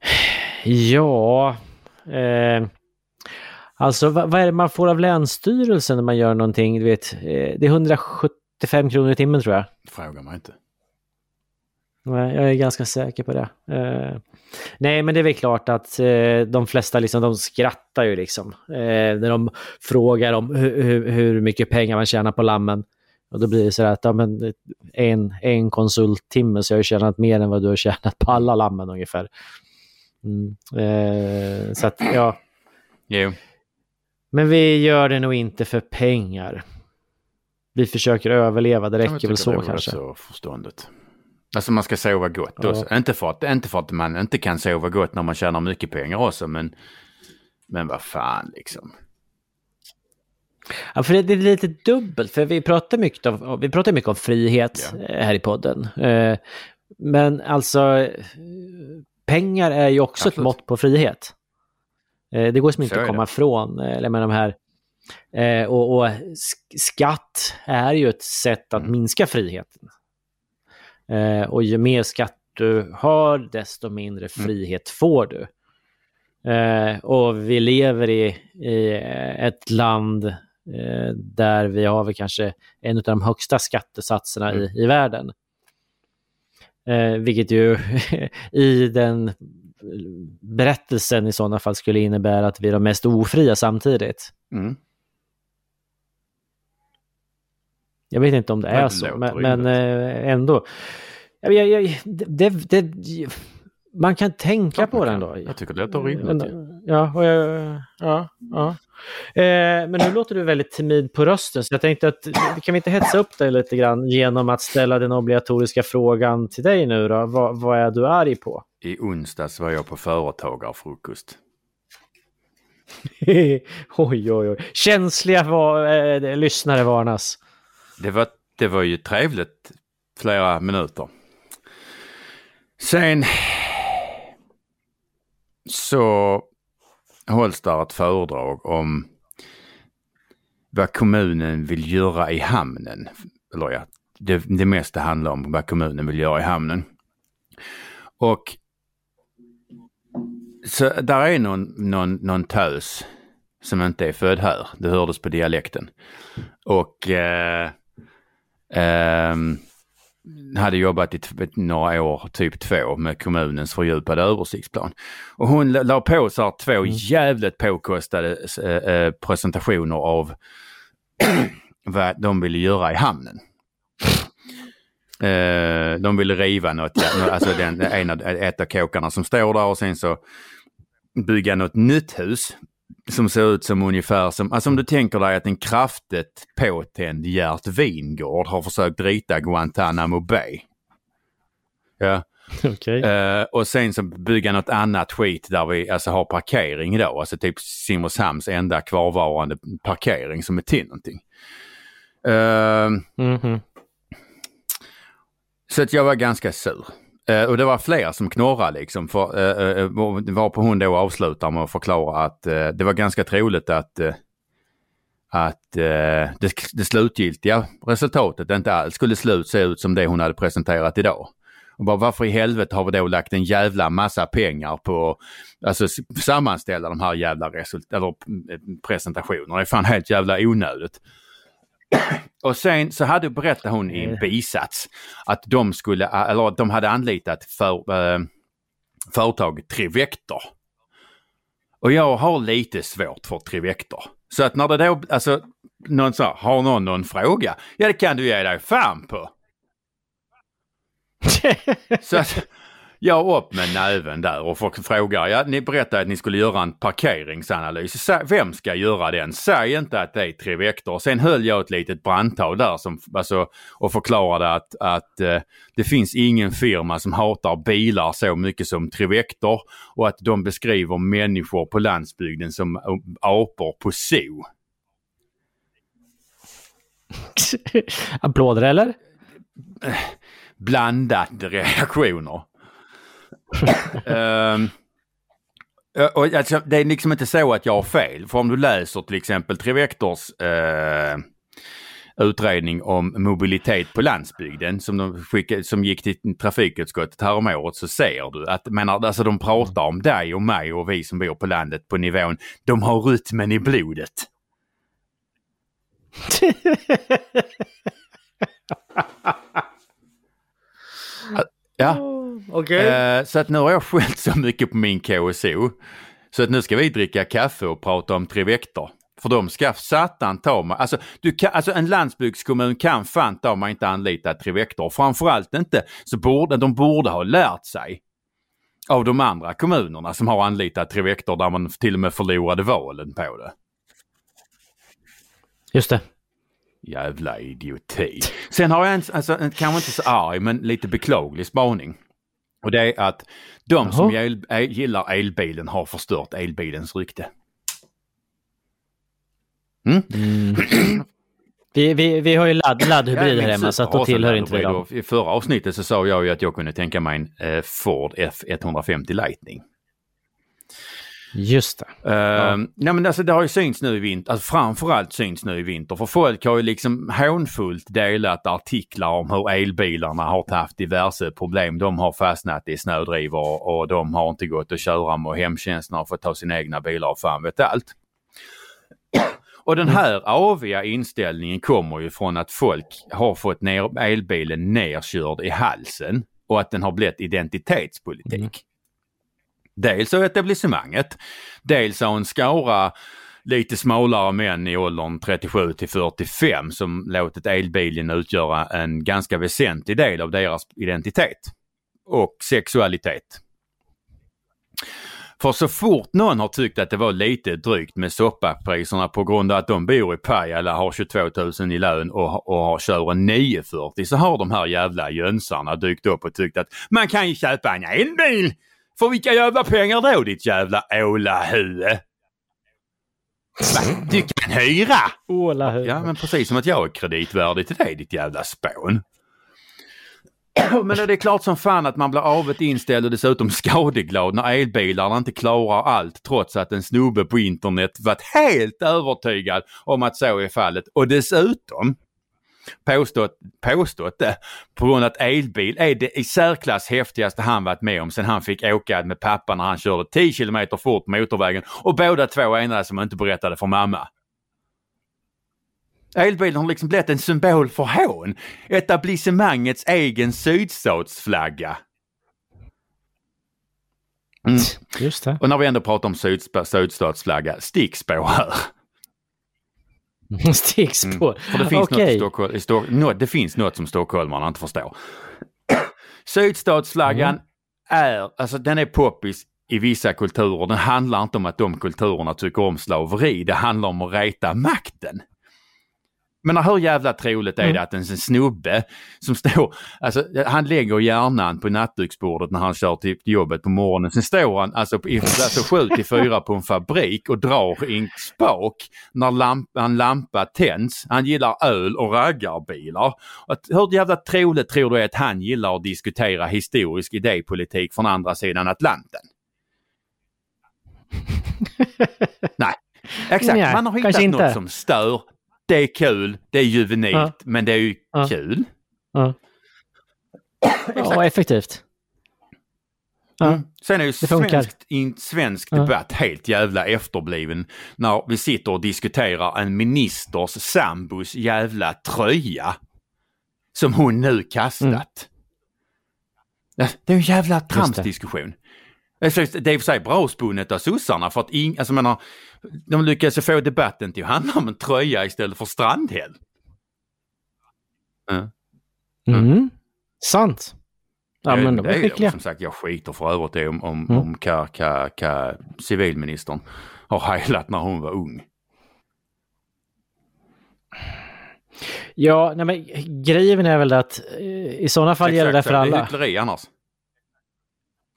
[SPEAKER 2] Ja, eh, alltså vad, vad är det man får av Länsstyrelsen när man gör någonting? Du vet, eh, det är 175 kronor i timmen tror jag.
[SPEAKER 3] Fråga mig inte.
[SPEAKER 2] Jag är ganska säker på det. Eh, nej, men det är väl klart att eh, de flesta liksom, de skrattar ju liksom. Eh, när de frågar om hur, hur, hur mycket pengar man tjänar på lammen. Och då blir det så att ja, men, en, en konsulttimme så jag har tjänat mer än vad du har tjänat på alla lammen ungefär. Mm. Eh, så att ja,
[SPEAKER 3] Jo,
[SPEAKER 2] men vi gör det nog inte för pengar. Vi försöker överleva, det räcker väl så
[SPEAKER 3] det
[SPEAKER 2] kanske.
[SPEAKER 3] så förståndigt. Alltså man ska sova gott
[SPEAKER 2] Ja.
[SPEAKER 3] också. Inte för, att, inte för att man inte kan sova gott när man tjänar mycket pengar också, men, men vad fan liksom.
[SPEAKER 2] Ja, för det, det är lite dubbelt, för vi pratar mycket om, vi pratar mycket om frihet
[SPEAKER 3] Ja.
[SPEAKER 2] eh, här i podden. Eh, Men alltså, pengar är ju också ett
[SPEAKER 3] Absolut.
[SPEAKER 2] mått på frihet. Eh, Det går som inte att komma
[SPEAKER 3] det.
[SPEAKER 2] ifrån. Eller med de här, och, och sk- skatt är ju ett sätt att
[SPEAKER 3] Mm.
[SPEAKER 2] minska friheten. Eh, Och ju mer skatt du har, desto mindre
[SPEAKER 3] Mm.
[SPEAKER 2] frihet får du. Eh, och vi lever i, i eh, ett land där vi har väl kanske en av de högsta skattesatserna
[SPEAKER 3] Mm.
[SPEAKER 2] i, i världen. Eh, vilket ju i den berättelsen i sådana fall skulle innebära att vi är de mest ofria samtidigt.
[SPEAKER 3] Mm.
[SPEAKER 2] Jag vet inte om det är så, men, men eh, ändå. Jag, jag, det, det, man kan tänka
[SPEAKER 3] Klart
[SPEAKER 2] på
[SPEAKER 3] kan.
[SPEAKER 2] ändå.
[SPEAKER 3] Jag tycker det låter rimligt.
[SPEAKER 2] Ja, och jag, ja, ja. Eh, men nu låter du väldigt timid på rösten, så jag tänkte att kan vi inte hetsa upp dig lite grann genom att ställa den obligatoriska frågan till dig nu då? Vad, vad är du arg på?
[SPEAKER 3] I onsdags var jag på företagarfrukost.
[SPEAKER 2] oj, oj, oj. Känsliga var, eh, lyssnare varnas.
[SPEAKER 3] Det var, det var ju trevligt flera minuter. Sen så hålls där ett föredrag om vad kommunen vill göra i hamnen. Eller ja, det, det mesta handlar om vad kommunen vill göra i hamnen. Och så där är någon, någon, någon tös som inte är född här. Det hördes på dialekten. Och eh, hade jobbat i några år, typ två, med kommunens fördjupade översiktsplan. Och hon la- på så här två jävligt påkostade eh, eh, presentationer av vad de ville göra i hamnen. Eh, de ville riva något, ja, alltså den, en av, ett av kåkarna som står där och sen så bygga något nytt hus som ser ut som ungefär som, alltså om du tänker dig att en kraftigt påtänd Gert Wingård har försökt rita Guantanamo Bay. Ja,
[SPEAKER 2] Okej.
[SPEAKER 3] eh, och sen så bygga något annat skit där vi alltså har parkering idag, alltså typ Simrishamns enda kvarvarande parkering som är till någonting. Eh,
[SPEAKER 2] Mhm.
[SPEAKER 3] Så att jag var ganska sur. Eh, och det var fler som knorrade liksom. För, eh, eh, eh varpå hon då avslutar med att förklara att eh, det var ganska troligt att, eh, att eh, det, det slutgiltiga resultatet inte alls skulle slut se ut som det hon hade presenterat idag. Och bara, varför i helvete har vi då lagt en jävla massa pengar på alltså sammanställa de här jävla result- eller, mm, presentationerna. Det är fan helt jävla onödigt. Och sen så hade, berättade hon i en bisats att de skulle, eller att de hade anlitat för, eh, företaget Trivector. Och jag har lite svårt för Trivector. Så att när det då, alltså, någon sa, har någon någon fråga? Ja det kan du ge dig fan på. Så att jag upp med näven där och får fråga, ja ni berättade att ni skulle göra en parkeringsanalys. Sä- Vem ska göra den? Säg inte att det är Trivector. Sen höll jag ett litet brandtal där som, alltså, och förklarade att, att eh, det finns ingen firma som hatar bilar så mycket som Trivector och att de beskriver människor på landsbygden som eh, apor på zoo.
[SPEAKER 2] Applåder eller?
[SPEAKER 3] blandade reaktioner. Ehm, och alltså, det är liksom inte så att jag har fel. För om du läser till exempel Trivectors eh, utredning om mobilitet på landsbygden som, de skickade, som gick till trafikutskottet häromåret så ser du att menar, alltså, de pratar om dig och mig och vi som bor på landet på nivån de har rytmen i blodet. Ja.
[SPEAKER 2] Okej.
[SPEAKER 3] Eh, så att nu har jag skällt så mycket på min KSO. Så att nu ska vi dricka kaffe och prata om Trivector. För de ska satan ta mig. Alltså, du kan, alltså en landsbygdskommun kan fan ta mig inte anlita Trivector. Framförallt inte så borde de borde ha lärt sig av de andra kommunerna som har anlitat Trivector där man till och med förlorade valen på det.
[SPEAKER 2] Just det.
[SPEAKER 3] Jävla idioti. Sen har jag en, alltså, en kanske inte så arg men lite beklaglig spaning. Och det är att de som
[SPEAKER 2] Jaha.
[SPEAKER 3] el, el, gillar elbilen har förstört elbilens rykte. Mm.
[SPEAKER 2] Vi, vi, vi har ju ladd, laddhybrid här hemma så att då tillhör inte
[SPEAKER 3] laddhybrid
[SPEAKER 2] dem.
[SPEAKER 3] I förra avsnittet så sa jag ju att jag kunde tänka mig en eh, Ford F150 Lightning.
[SPEAKER 2] Just det.
[SPEAKER 3] Uh, nej men alltså det har ju synts nu i vinter, alltså framförallt syns nu i vinter. För folk har ju liksom hånfullt delat artiklar om hur elbilarna har haft diverse problem. De har fastnat i snödrivor och de har inte gått att köra med hemtjänsten har fått ta sina egna bilar och fan vet allt. Och den här aviga inställningen kommer ju från att folk har fått ner elbilen nerkörd i halsen och att den har blivit identitetspolitik.
[SPEAKER 2] Mm.
[SPEAKER 3] Dels av etablissemanget, dels av en skara lite smalare män i åldern 37 till 45 som låtit elbilen utgöra en ganska väsentlig del av deras identitet och sexualitet. För så fort någon har tyckt att det var lite drygt med soppapriserna på grund av att de bor i Pajala, har 22 000 i lön och, och har, kör en 940 så har de här jävla jönsarna dykt upp och tyckt att man kan ju köpa en elbil! För vilka jävla pengar då ditt jävla ålahue? Va? Du kan hyra!
[SPEAKER 2] Åla
[SPEAKER 3] Ja men precis som att jag är kreditvärdig till dig ditt jävla spån. Men det är klart som fan att man blir avet inställd och dessutom skadeglad när elbilarna inte klarar allt trots att en snubbe på internet varit helt övertygad om att så är fallet och dessutom påstått, påstått det på grund av att elbil är det i särklass häftigaste han varit med om sen han fick åka med pappa när han körde 10 km fort på motorvägen och båda två enades som inte berättade för mamma. Elbilen har liksom blivit en symbol för hån. Etablissemangets egen sydstatsflagga. Mm.
[SPEAKER 2] Just det.
[SPEAKER 3] Och när vi ändå pratar om syd, sydstatsflagga, stickspår här.
[SPEAKER 2] Stickspår.
[SPEAKER 3] För det finns,
[SPEAKER 2] Okej.
[SPEAKER 3] något, Stockholm, i Stock, det finns något som stockholmarna inte förstår. Sydstatsflaggan är, alltså den är poppis i vissa kulturer. Den handlar inte om att de kulturerna tycker om slaveri. Det handlar om att reta makten. Men hur jävla troligt är det att en snubbe som står, alltså han lägger hjärnan på nattduksbordet när han kör till jobbet på morgonen. Sen står han alltså, i, alltså 7 till 4 på en fabrik och drar i en spak när lamp, en lampa tänds. Han gillar öl och raggarbilar. Att, hur jävla troligt tror du att han gillar att diskutera historisk idépolitik från andra sidan Atlanten? Nej, exakt.
[SPEAKER 2] Nej,
[SPEAKER 3] Man har hittat
[SPEAKER 2] kanske inte.
[SPEAKER 3] något som stör. Det är kul, det är juvenilt,
[SPEAKER 2] Ja.
[SPEAKER 3] men det är ju
[SPEAKER 2] Ja.
[SPEAKER 3] kul.
[SPEAKER 2] Ja. ja, effektivt.
[SPEAKER 3] Mm. Sen är ju svenskt, in, svensk debatt helt jävla efterbliven när vi sitter och diskuterar en ministers sambos jävla tröja som hon nu kastat.
[SPEAKER 2] Mm.
[SPEAKER 3] Det är en jävla tramsdiskussion. Det är i och för sig bra spunnet av sossarna för att ing, alltså, menar, de lyckas ju få debatten till att handla om en tröja istället för strandhäll.
[SPEAKER 2] Mm. Sant. Ja,
[SPEAKER 3] Det-
[SPEAKER 2] men de är skickliga.
[SPEAKER 3] Som sagt, jag skiter för övrigt i om, om,
[SPEAKER 2] Mm.
[SPEAKER 3] om ka, ka, ka, civilministern har heilat när hon var ung.
[SPEAKER 2] Ja, nej, men grejen är väl att eh, i sådana fall gäller det
[SPEAKER 3] Exakt
[SPEAKER 2] för
[SPEAKER 3] så, Det är
[SPEAKER 2] alla.
[SPEAKER 3] hyckleri annars.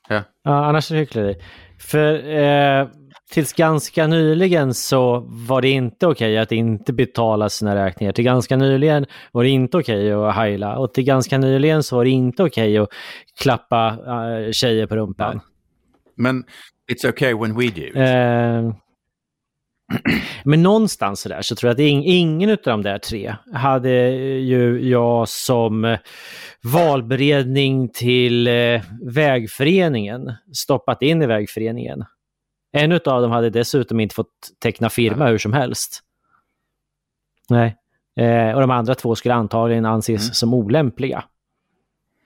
[SPEAKER 3] Ja.
[SPEAKER 2] Ja, annars är det hyckleri. För eh, tills ganska nyligen så var det inte okej att inte betala sina räkningar. Till ganska nyligen var det inte okej att heila och till ganska nyligen så var det inte okej att klappa eh, tjejer på rumpan.
[SPEAKER 3] Men it's okay when we do.
[SPEAKER 2] Eh, men någonstans så där så tror jag att ing, ingen av de där tre hade ju jag som valberedning till eh, vägföreningen stoppat in i vägföreningen. En av dem hade dessutom inte fått teckna firma hur som helst. Nej. Eh, och de andra två skulle antagligen anses
[SPEAKER 3] Mm.
[SPEAKER 2] som olämpliga.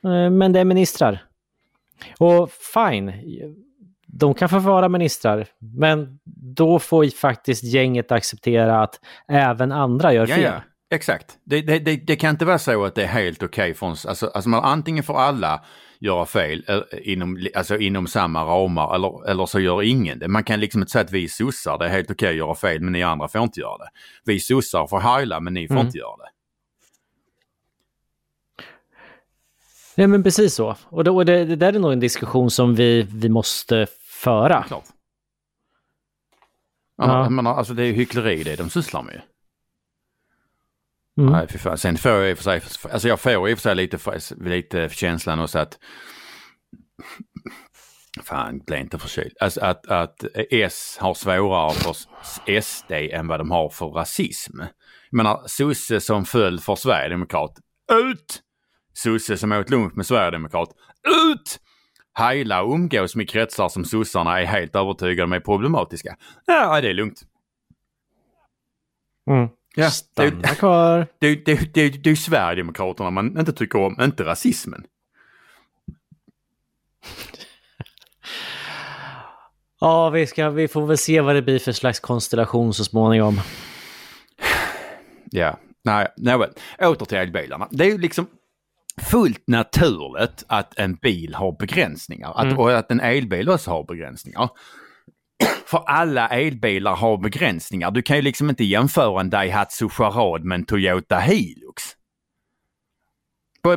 [SPEAKER 2] Eh, men det är ministrar. Och fine, de kan få vara ministrar, men då får faktiskt gänget acceptera att även andra gör
[SPEAKER 3] ja,
[SPEAKER 2] fel.
[SPEAKER 3] ja, exakt. Det, det, det, det kan inte vara så att det är helt okej för oss. Alltså, alltså man, antingen får alla göra fel eh, inom, alltså inom samma ramar eller, eller så gör ingen det. Man kan liksom inte säga att vi sossar, det är helt okej att göra fel men ni andra får inte göra det. Vi sossar får heila men ni får
[SPEAKER 2] Mm.
[SPEAKER 3] inte göra det.
[SPEAKER 2] Nej, men precis så. Och, då, och det, det där är nog en diskussion som vi, vi måste föra.
[SPEAKER 3] Klart.
[SPEAKER 2] Ja.
[SPEAKER 3] Jag menar, alltså det är ju hyckleri det de sysslar med.
[SPEAKER 2] Mm.
[SPEAKER 3] Nej, fy fan. Sen får jag i och för sig, alltså jag får i och för sig lite, lite känslan också att Fan, bli inte förkyld. Alltså att, att S har svårare för SD än vad de har för rasism. Jag menar, sosse som föll för Sverigedemokrat, ut! Sosse som åt lunch med Sverigedemokrat, ut! Heila och umgås med kretsar som sossarna är helt övertygade om är problematiska. Ja, det är lugnt.
[SPEAKER 2] Mm.
[SPEAKER 3] Ja,
[SPEAKER 2] Stanna
[SPEAKER 3] det,
[SPEAKER 2] kvar.
[SPEAKER 3] det, det, det, det är ju Sverigedemokraterna man inte tycker om, inte rasismen.
[SPEAKER 2] Ja, vi, ska, vi får väl se vad det blir för slags konstellation så småningom.
[SPEAKER 3] Ja, nej, nej väl. Åter till elbilarna. Det är ju liksom fullt naturligt att en bil har begränsningar att,
[SPEAKER 2] Mm.
[SPEAKER 3] och att en elbil också har begränsningar. För alla elbilar har begränsningar. Du kan ju liksom inte jämföra en Daihatsu Charade med en Toyota Hilux.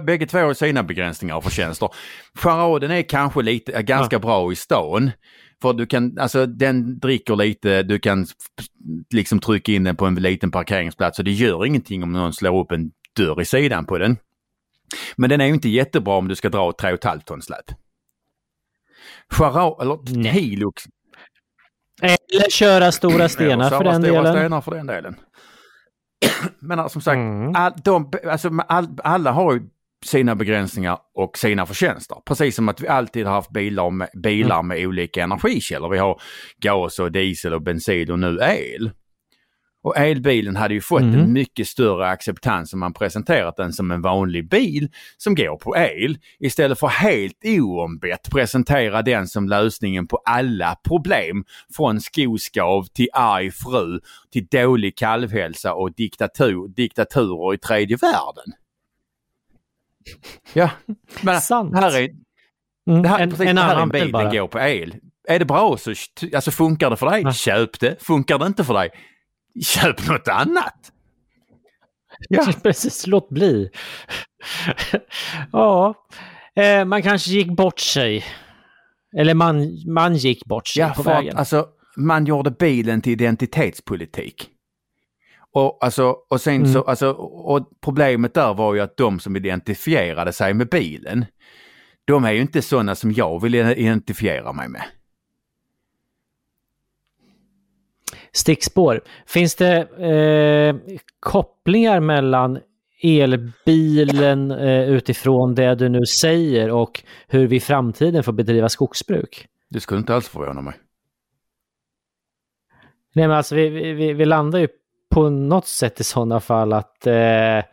[SPEAKER 3] Bägge två har sina begränsningar och förtjänster. Charaden är kanske lite, ganska bra i stan. För du kan, alltså den dricker lite, du kan liksom trycka in den på en liten parkeringsplats och det gör ingenting om någon slår upp en dörr i sidan på den. Men den är ju inte jättebra om du ska dra ett 3,5 tons släp. Charade, eller
[SPEAKER 2] Nej.
[SPEAKER 3] Hilux.
[SPEAKER 2] Eller köra stora stenar
[SPEAKER 3] Eller
[SPEAKER 2] för den
[SPEAKER 3] stora
[SPEAKER 2] delen.
[SPEAKER 3] stenar för den delen. Men alltså, som sagt,
[SPEAKER 2] Mm.
[SPEAKER 3] all, de, alltså, all, alla har ju sina begränsningar och sina förtjänster. Precis som att vi alltid har haft bilar med, bilar
[SPEAKER 2] Mm.
[SPEAKER 3] med olika energikällor. Vi har gas och diesel och bensin och nu el. Och elbilen hade ju fått
[SPEAKER 2] Mhm.
[SPEAKER 3] en mycket större acceptans om man presenterat den som en vanlig bil som går på el istället för helt oombett presentera den som lösningen på alla problem från skoskav till arg fru till dålig kalvhälsa och diktatur, diktaturer i tredje världen. Ja, men
[SPEAKER 2] Sant.
[SPEAKER 3] här är,
[SPEAKER 2] Mm.
[SPEAKER 3] det här,
[SPEAKER 2] en,
[SPEAKER 3] precis,
[SPEAKER 2] en
[SPEAKER 3] det här är en
[SPEAKER 2] bil
[SPEAKER 3] den går på el. Är det bra så alltså funkar det för dig,
[SPEAKER 2] Ja.
[SPEAKER 3] köp det. Funkar det inte för dig, köp något annat. Ja.
[SPEAKER 2] Precis, låt bli. ja, eh, man kanske gick bort sig. Eller man, man gick bort sig
[SPEAKER 3] Ja,
[SPEAKER 2] på
[SPEAKER 3] för
[SPEAKER 2] vägen.
[SPEAKER 3] att, alltså, man gjorde bilen till identitetspolitik. Och, alltså, och, sen
[SPEAKER 2] Mm.
[SPEAKER 3] så, alltså, och problemet där var ju att de som identifierade sig med bilen, de är ju inte sådana som jag vill identifiera mig med.
[SPEAKER 2] Stickspår. Finns det eh, kopplingar mellan elbilen eh, utifrån det du nu säger och hur vi i framtiden får bedriva skogsbruk?
[SPEAKER 3] Det skulle inte alls förvåna mig.
[SPEAKER 2] Nej, men alltså vi, vi, vi landar ju på något sätt i sådana fall att eh, eh,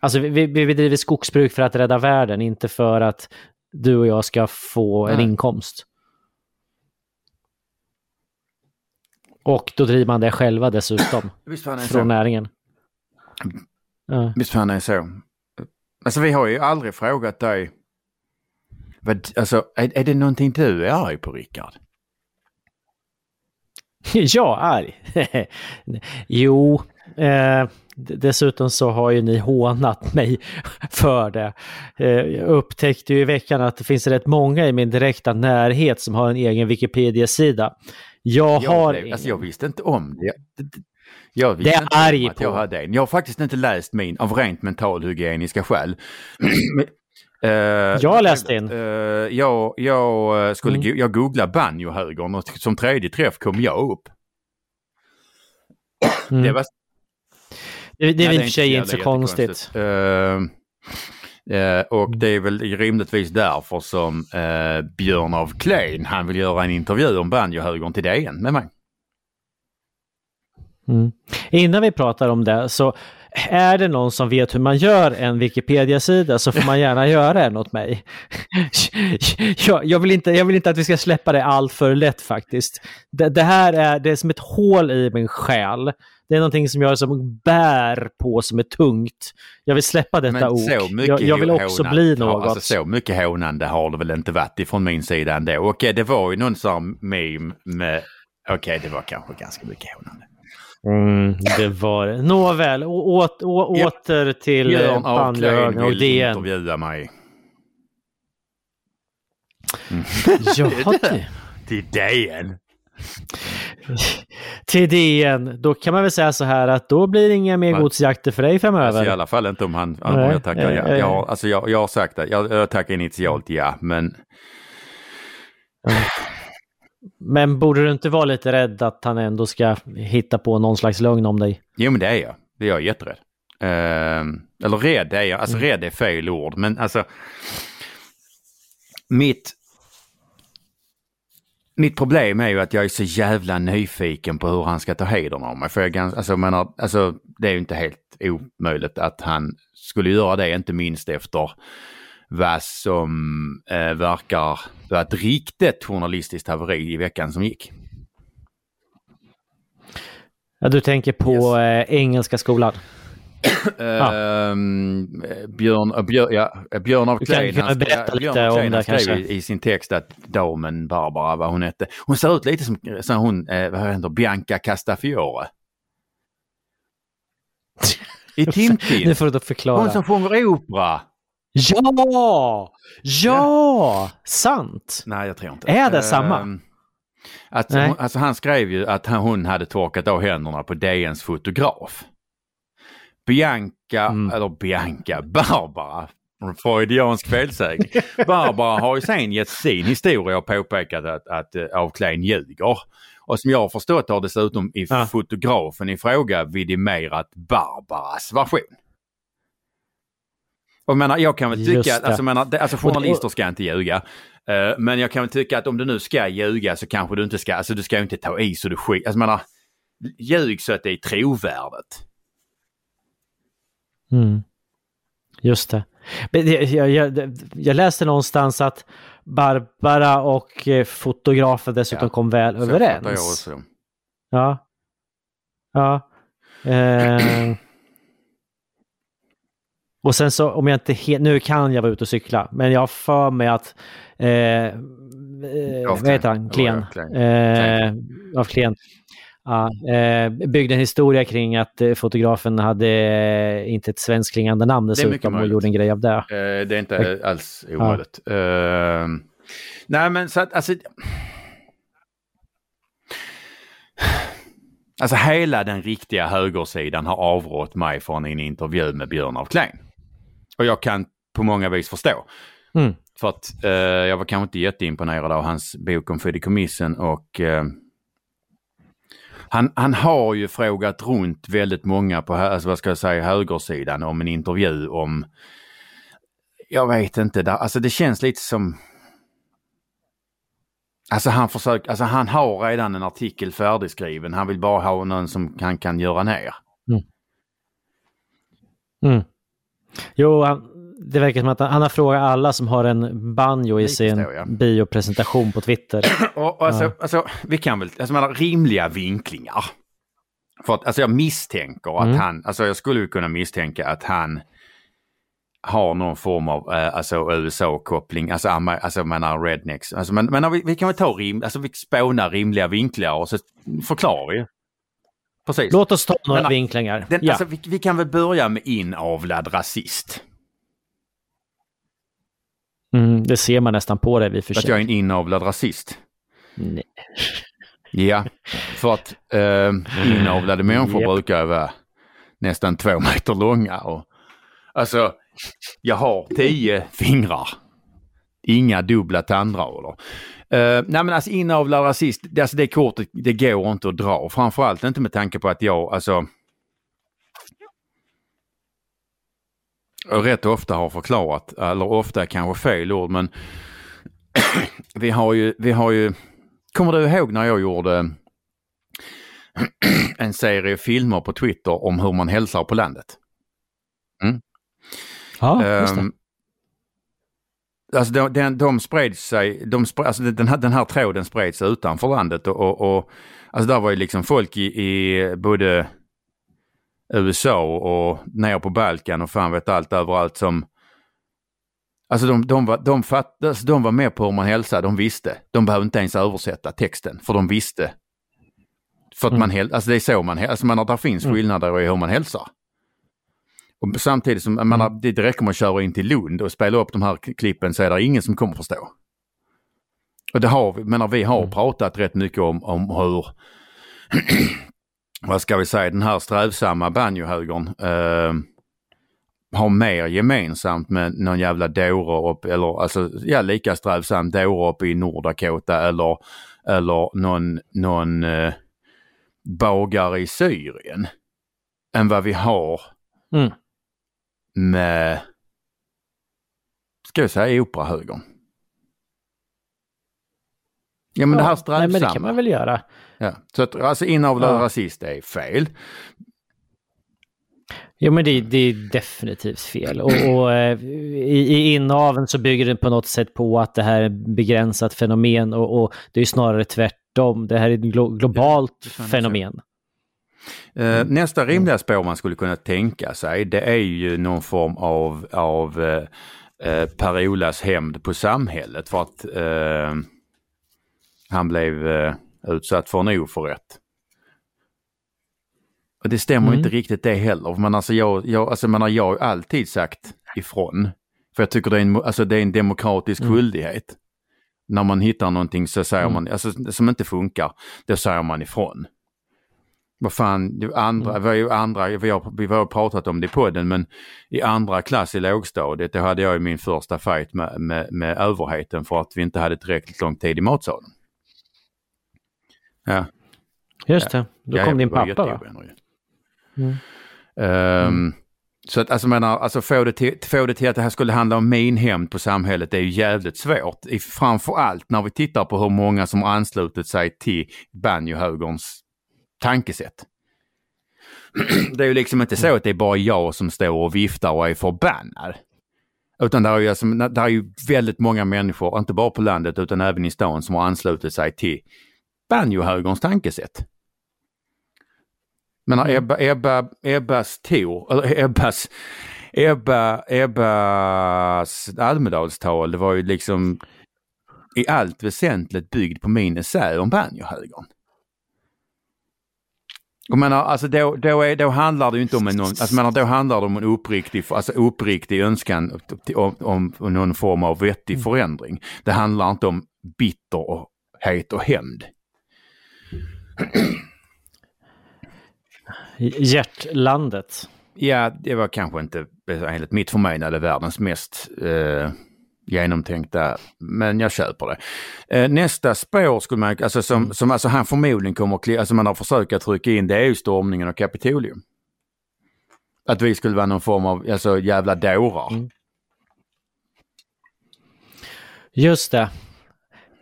[SPEAKER 2] alltså vi, vi bedriver skogsbruk för att rädda världen, inte för att du och jag ska få en
[SPEAKER 3] Nej.
[SPEAKER 2] inkomst. Och då driver man det själva dessutom,
[SPEAKER 3] Visst fan är
[SPEAKER 2] från
[SPEAKER 3] så.
[SPEAKER 2] näringen. Ja.
[SPEAKER 3] Visst fan är det så. Alltså vi har ju aldrig frågat dig, vad, alltså är, är det någonting du är arg på Rickard?
[SPEAKER 2] Jag arg? jo, eh, dessutom så har ju ni hånat mig för det. Eh, jag upptäckte ju i veckan att det finns rätt många i min direkta närhet som har en egen Wikipedia-sida. Jag
[SPEAKER 3] Jag,
[SPEAKER 2] har
[SPEAKER 3] blev, alltså jag visste inte om det. Jag, jag visste
[SPEAKER 2] Det är
[SPEAKER 3] inte om
[SPEAKER 2] arg
[SPEAKER 3] att jag
[SPEAKER 2] på.
[SPEAKER 3] hade en. Jag har faktiskt inte läst min av rent mentalhygieniska skäl. uh,
[SPEAKER 2] Jag har läst in.
[SPEAKER 3] jag, jag, eh, skulle,
[SPEAKER 2] Mm.
[SPEAKER 3] jag googlade banjohögern och som tredje träff kom jag upp.
[SPEAKER 2] Mm.
[SPEAKER 3] Det var
[SPEAKER 2] det, det är i och för sig inte så
[SPEAKER 3] jättekonstigt.
[SPEAKER 2] konstigt.
[SPEAKER 3] Eh, eh, och det är väl rimligtvis därför som uh, Björn av Klein, han vill göra en intervju om banjohögern till DN med mig.
[SPEAKER 2] Mm. Innan vi pratar om det så är det någon som vet hur man gör en Wikipedia-sida så får man gärna göra en åt mig. jag, jag, vill inte, jag vill inte att vi ska släppa det allt för lätt faktiskt. Det, det här är, det är som ett hål i min själ. Det är någonting som jag som bär på som är tungt. Jag vill släppa detta
[SPEAKER 3] Men
[SPEAKER 2] ok.
[SPEAKER 3] så mycket
[SPEAKER 2] Jag, jag vill också
[SPEAKER 3] hånande-
[SPEAKER 2] bli
[SPEAKER 3] ja,
[SPEAKER 2] något.
[SPEAKER 3] Alltså så mycket hånande har det väl inte varit ifrån min sida ändå. Okej, det var ju någon sån meme med... Okej, det var kanske ganska mycket hånande.
[SPEAKER 2] Mm, det var det. Nåväl, å, å,
[SPEAKER 3] Ja.
[SPEAKER 2] åter till
[SPEAKER 3] Björn Klein
[SPEAKER 2] Bandlögen och DN.
[SPEAKER 3] intervjua mig.
[SPEAKER 2] Jaha, det.
[SPEAKER 3] Till DN?
[SPEAKER 2] Till DN, då kan man väl säga så här att då blir det inga mer
[SPEAKER 3] Nej.
[SPEAKER 2] godsjakter för dig framöver.
[SPEAKER 3] Alltså, I alla fall inte om han, om jag tackar ja. Jag, alltså, jag, jag har sagt det, jag, jag tackar initialt ja, men
[SPEAKER 2] Men borde du inte vara lite rädd att han ändå ska hitta på någon slags lögn om dig?
[SPEAKER 3] jo men det är jag. Det är jag jätterädd. Eh, eller rädd är jag, alltså
[SPEAKER 2] Mm.
[SPEAKER 3] rädd är fel ord, men alltså mitt mitt problem är ju att jag är så jävla nyfiken på hur han ska ta hedern av mig. För jag, är gans- alltså, menar, alltså, det är ju inte helt omöjligt att han skulle göra det, inte minst efter vad som eh, verkar vara ett riktigt journalistiskt haveri i veckan som gick.
[SPEAKER 2] Ja, du tänker på eh, Engelska skolan?
[SPEAKER 3] Ehm, Björn, äh, Björn, ja, Björn av
[SPEAKER 2] kan
[SPEAKER 3] han, ja, skrev i, i sin text att damen Barbara, vad hon hette, hon ser ut lite som, som hon, eh, vad heter Bianca Castafiore. I Tintin.
[SPEAKER 2] Nu får du förklara.
[SPEAKER 3] Hon som sjunger opera.
[SPEAKER 2] Ja! Ja! Sant!
[SPEAKER 3] Nej, jag tror inte.
[SPEAKER 2] Är det samma?
[SPEAKER 3] Ehm, Att, hon, alltså han skrev ju att hon hade torkat av händerna på DNs fotograf. Bianca,
[SPEAKER 2] Mm.
[SPEAKER 3] eller Bianca, Barbara, freudiansk felsägning. Barbara har ju sen gett sin historia och påpekat att, att uh, Av Klein ljuger. Och som jag har förstått har dessutom i
[SPEAKER 2] Ja.
[SPEAKER 3] fotografen i fråga vidimerat Barbaras version. Och jag menar, jag kan väl tycka,
[SPEAKER 2] det.
[SPEAKER 3] alltså, menar, alltså journalister ska inte ljuga. Eh, men jag kan väl tycka att om du nu ska ljuga så kanske du inte ska, alltså du ska ju inte ta i så du skit, alltså menar, ljug så att det är trovärdigt.
[SPEAKER 2] Mm. Just det. Jag, jag, jag läste någonstans att Barbara och eh, fotografen dessutom
[SPEAKER 3] Ja,
[SPEAKER 2] kom väl
[SPEAKER 3] Så fattar jag
[SPEAKER 2] överens.
[SPEAKER 3] också.
[SPEAKER 2] Ja. Ja. Eh. Och sen så, om jag inte helt, nu kan jag vara ute och cykla, men jag har för mig att, eh, eh, vad heter han, Klen,
[SPEAKER 3] Ja, Klen.
[SPEAKER 2] eh, av Klen, ja, eh, byggde en historia kring att eh, fotografen hade eh, inte ett svenskklingande namn
[SPEAKER 3] mycket
[SPEAKER 2] dessutom och gjorde en grej av det.
[SPEAKER 3] Eh, det är inte alls omöjligt. Eh, nej men så att alltså... Alltså hela den riktiga högersidan har avrått mig från en intervju med Björn af Klein. Och jag kan på många vis förstå.
[SPEAKER 2] Mm.
[SPEAKER 3] För att eh, jag var kanske inte jätteimponerad av hans bok om fideikommissen och eh, han, han har ju frågat runt väldigt många på alltså vad ska jag säga, högersidan om en intervju om jag vet inte, där, alltså det känns lite som Alltså han försöker, alltså han har redan en artikel färdigskriven, han vill bara ha någon som han kan göra ner.
[SPEAKER 2] Mm. mm. Jo, han, det verkar som att han, har frågat alla som har en banjo i sin
[SPEAKER 3] ja.
[SPEAKER 2] biopresentation på Twitter.
[SPEAKER 3] Och, och alltså,
[SPEAKER 2] Ja.
[SPEAKER 3] alltså, vi kan väl, alltså man har rimliga vinklingar. För att, alltså jag misstänker att
[SPEAKER 2] Mm.
[SPEAKER 3] han, alltså jag skulle kunna misstänka att han har någon form av eh, alltså USA-koppling, alltså, alltså jag menar rednecks. Alltså, men, men vi, vi kan väl ta rim, alltså vi spånar rimliga vinklar och så förklarar vi. Precis.
[SPEAKER 2] Låt oss ta några
[SPEAKER 3] Men,
[SPEAKER 2] vinklingar.
[SPEAKER 3] Den,
[SPEAKER 2] ja.
[SPEAKER 3] alltså, vi, vi kan väl börja med inavlad rasist.
[SPEAKER 2] Mm, det ser man nästan på dig vid för
[SPEAKER 3] Att jag är en inavlad rasist.
[SPEAKER 2] Nej.
[SPEAKER 3] Ja, för att eh, inavlade människor
[SPEAKER 2] Japp.
[SPEAKER 3] brukar vara nästan två meter långa. Och, alltså, jag har tio fingrar. Inga dubbla tandrader. Uh, nej men alltså inavlad rasist, det, alltså det kortet, det går inte att dra. Framförallt inte med tanke på att jag, alltså rätt ofta har förklarat, eller ofta kanske fel ord, men vi har ju, vi har ju, kommer du ihåg när jag gjorde en serie filmer på Twitter om hur man hälsar på landet?
[SPEAKER 2] Ja, just det.
[SPEAKER 3] Ehm, Alltså de, de, de spred sig, de spred, alltså den, här, den här tråden spreds utanför landet och, och, och alltså där var ju liksom folk i, i både USA och ner på Balkan och fan vet allt överallt som Alltså de, de, var, de, fatt, alltså de var med på hur man hälsade, de visste. De behövde inte ens översätta texten för de visste. För att man häl, alltså det är så man hälsar, alltså man, där finns
[SPEAKER 2] Mm.
[SPEAKER 3] skillnader i hur man hälsar. Och samtidigt som, jag menar, det räcker med att köra in till Lund och spela upp de här klippen så är det ingen som kommer förstå. Och det har vi, menar vi har
[SPEAKER 2] Mm.
[SPEAKER 3] pratat rätt mycket om, om hur vad ska vi säga, den här strävsamma banjohögern eh, har mer gemensamt med någon jävla dåre upp, eller alltså ja, lika strävsam dåre uppe i Nordakota eller, eller någon, någon eh, bagare i Syrien än vad vi har
[SPEAKER 2] Mm.
[SPEAKER 3] med, ska jag säga operahögern. Ja men det här
[SPEAKER 2] nej,
[SPEAKER 3] strävsamma.
[SPEAKER 2] men det kan man väl göra.
[SPEAKER 3] Ja. Så att alltså inavlad
[SPEAKER 2] Ja.
[SPEAKER 3] rasist är fel.
[SPEAKER 2] Jo men det, det är definitivt fel. Och, och eh, i, i inaveln så bygger det på något sätt på att det här är begränsat fenomen och, och det är snarare tvärtom. Det här är ett glo globalt
[SPEAKER 3] jag
[SPEAKER 2] fenomen.
[SPEAKER 3] Eh, Nästa rimliga spår man skulle kunna tänka sig det är ju någon form av, av eh, Per-Olas hämnd på samhället för att han blev utsatt för en oförrätt. Och det stämmer
[SPEAKER 2] Mm.
[SPEAKER 3] inte riktigt det heller. Men alltså jag, jag, alltså, menar, jag har alltid sagt ifrån. För jag tycker det är en, alltså, det är en demokratisk
[SPEAKER 2] Mm.
[SPEAKER 3] skyldighet. När man hittar någonting så säger
[SPEAKER 2] Mm.
[SPEAKER 3] man, alltså, som inte funkar, då säger man ifrån. Vad fan, det andra,
[SPEAKER 2] Mm.
[SPEAKER 3] vi har ju andra, vi har, vi har pratat om det i podden, men i andra klass i lågstadiet, då hade jag ju min första fight med, med, med överheten för att vi inte hade tillräckligt lång tid i matsalen. Ja,
[SPEAKER 2] Just det, då
[SPEAKER 3] Ja,
[SPEAKER 2] kom din pappa va? Mm.
[SPEAKER 3] Ehm, Så att alltså menar, alltså få det, till, få det till att det här skulle handla om min hämnd på samhället det är ju jävligt svårt. I, framförallt när vi tittar på hur många som har anslutit sig till banjohögerns tankesätt. Det är ju liksom inte så att det är bara jag som står och viftar och är förbannad. Utan det är ju, alltså, det är ju väldigt många människor, inte bara på landet utan även i stan, som har anslutit sig till banjohögerns tankesätt. Men Ebba, Ebba, Ebbas Tor, eller Ebbas, Ebba, Ebbas Almedalstal, det var ju liksom i allt väsentligt byggd på min essä om banjohögern. Jag menar, alltså då, då, är, då handlar det ju inte om en, någon, alltså menar, då handlar det om en uppriktig, alltså uppriktig önskan om, om, om någon form av vettig förändring. Det handlar inte om bitterhet och hämnd.
[SPEAKER 2] Hjärtlandet.
[SPEAKER 3] Ja, det var kanske inte enligt mitt förmenande världens mest eh, genomtänkta, men jag köper det. Eh, nästa spår skulle man, alltså som, som alltså han förmodligen kommer alltså man har försökt att trycka in, det är ju stormningen av Kapitolium. Att vi skulle vara någon form av, alltså jävla dårar.
[SPEAKER 2] Mm. Just det.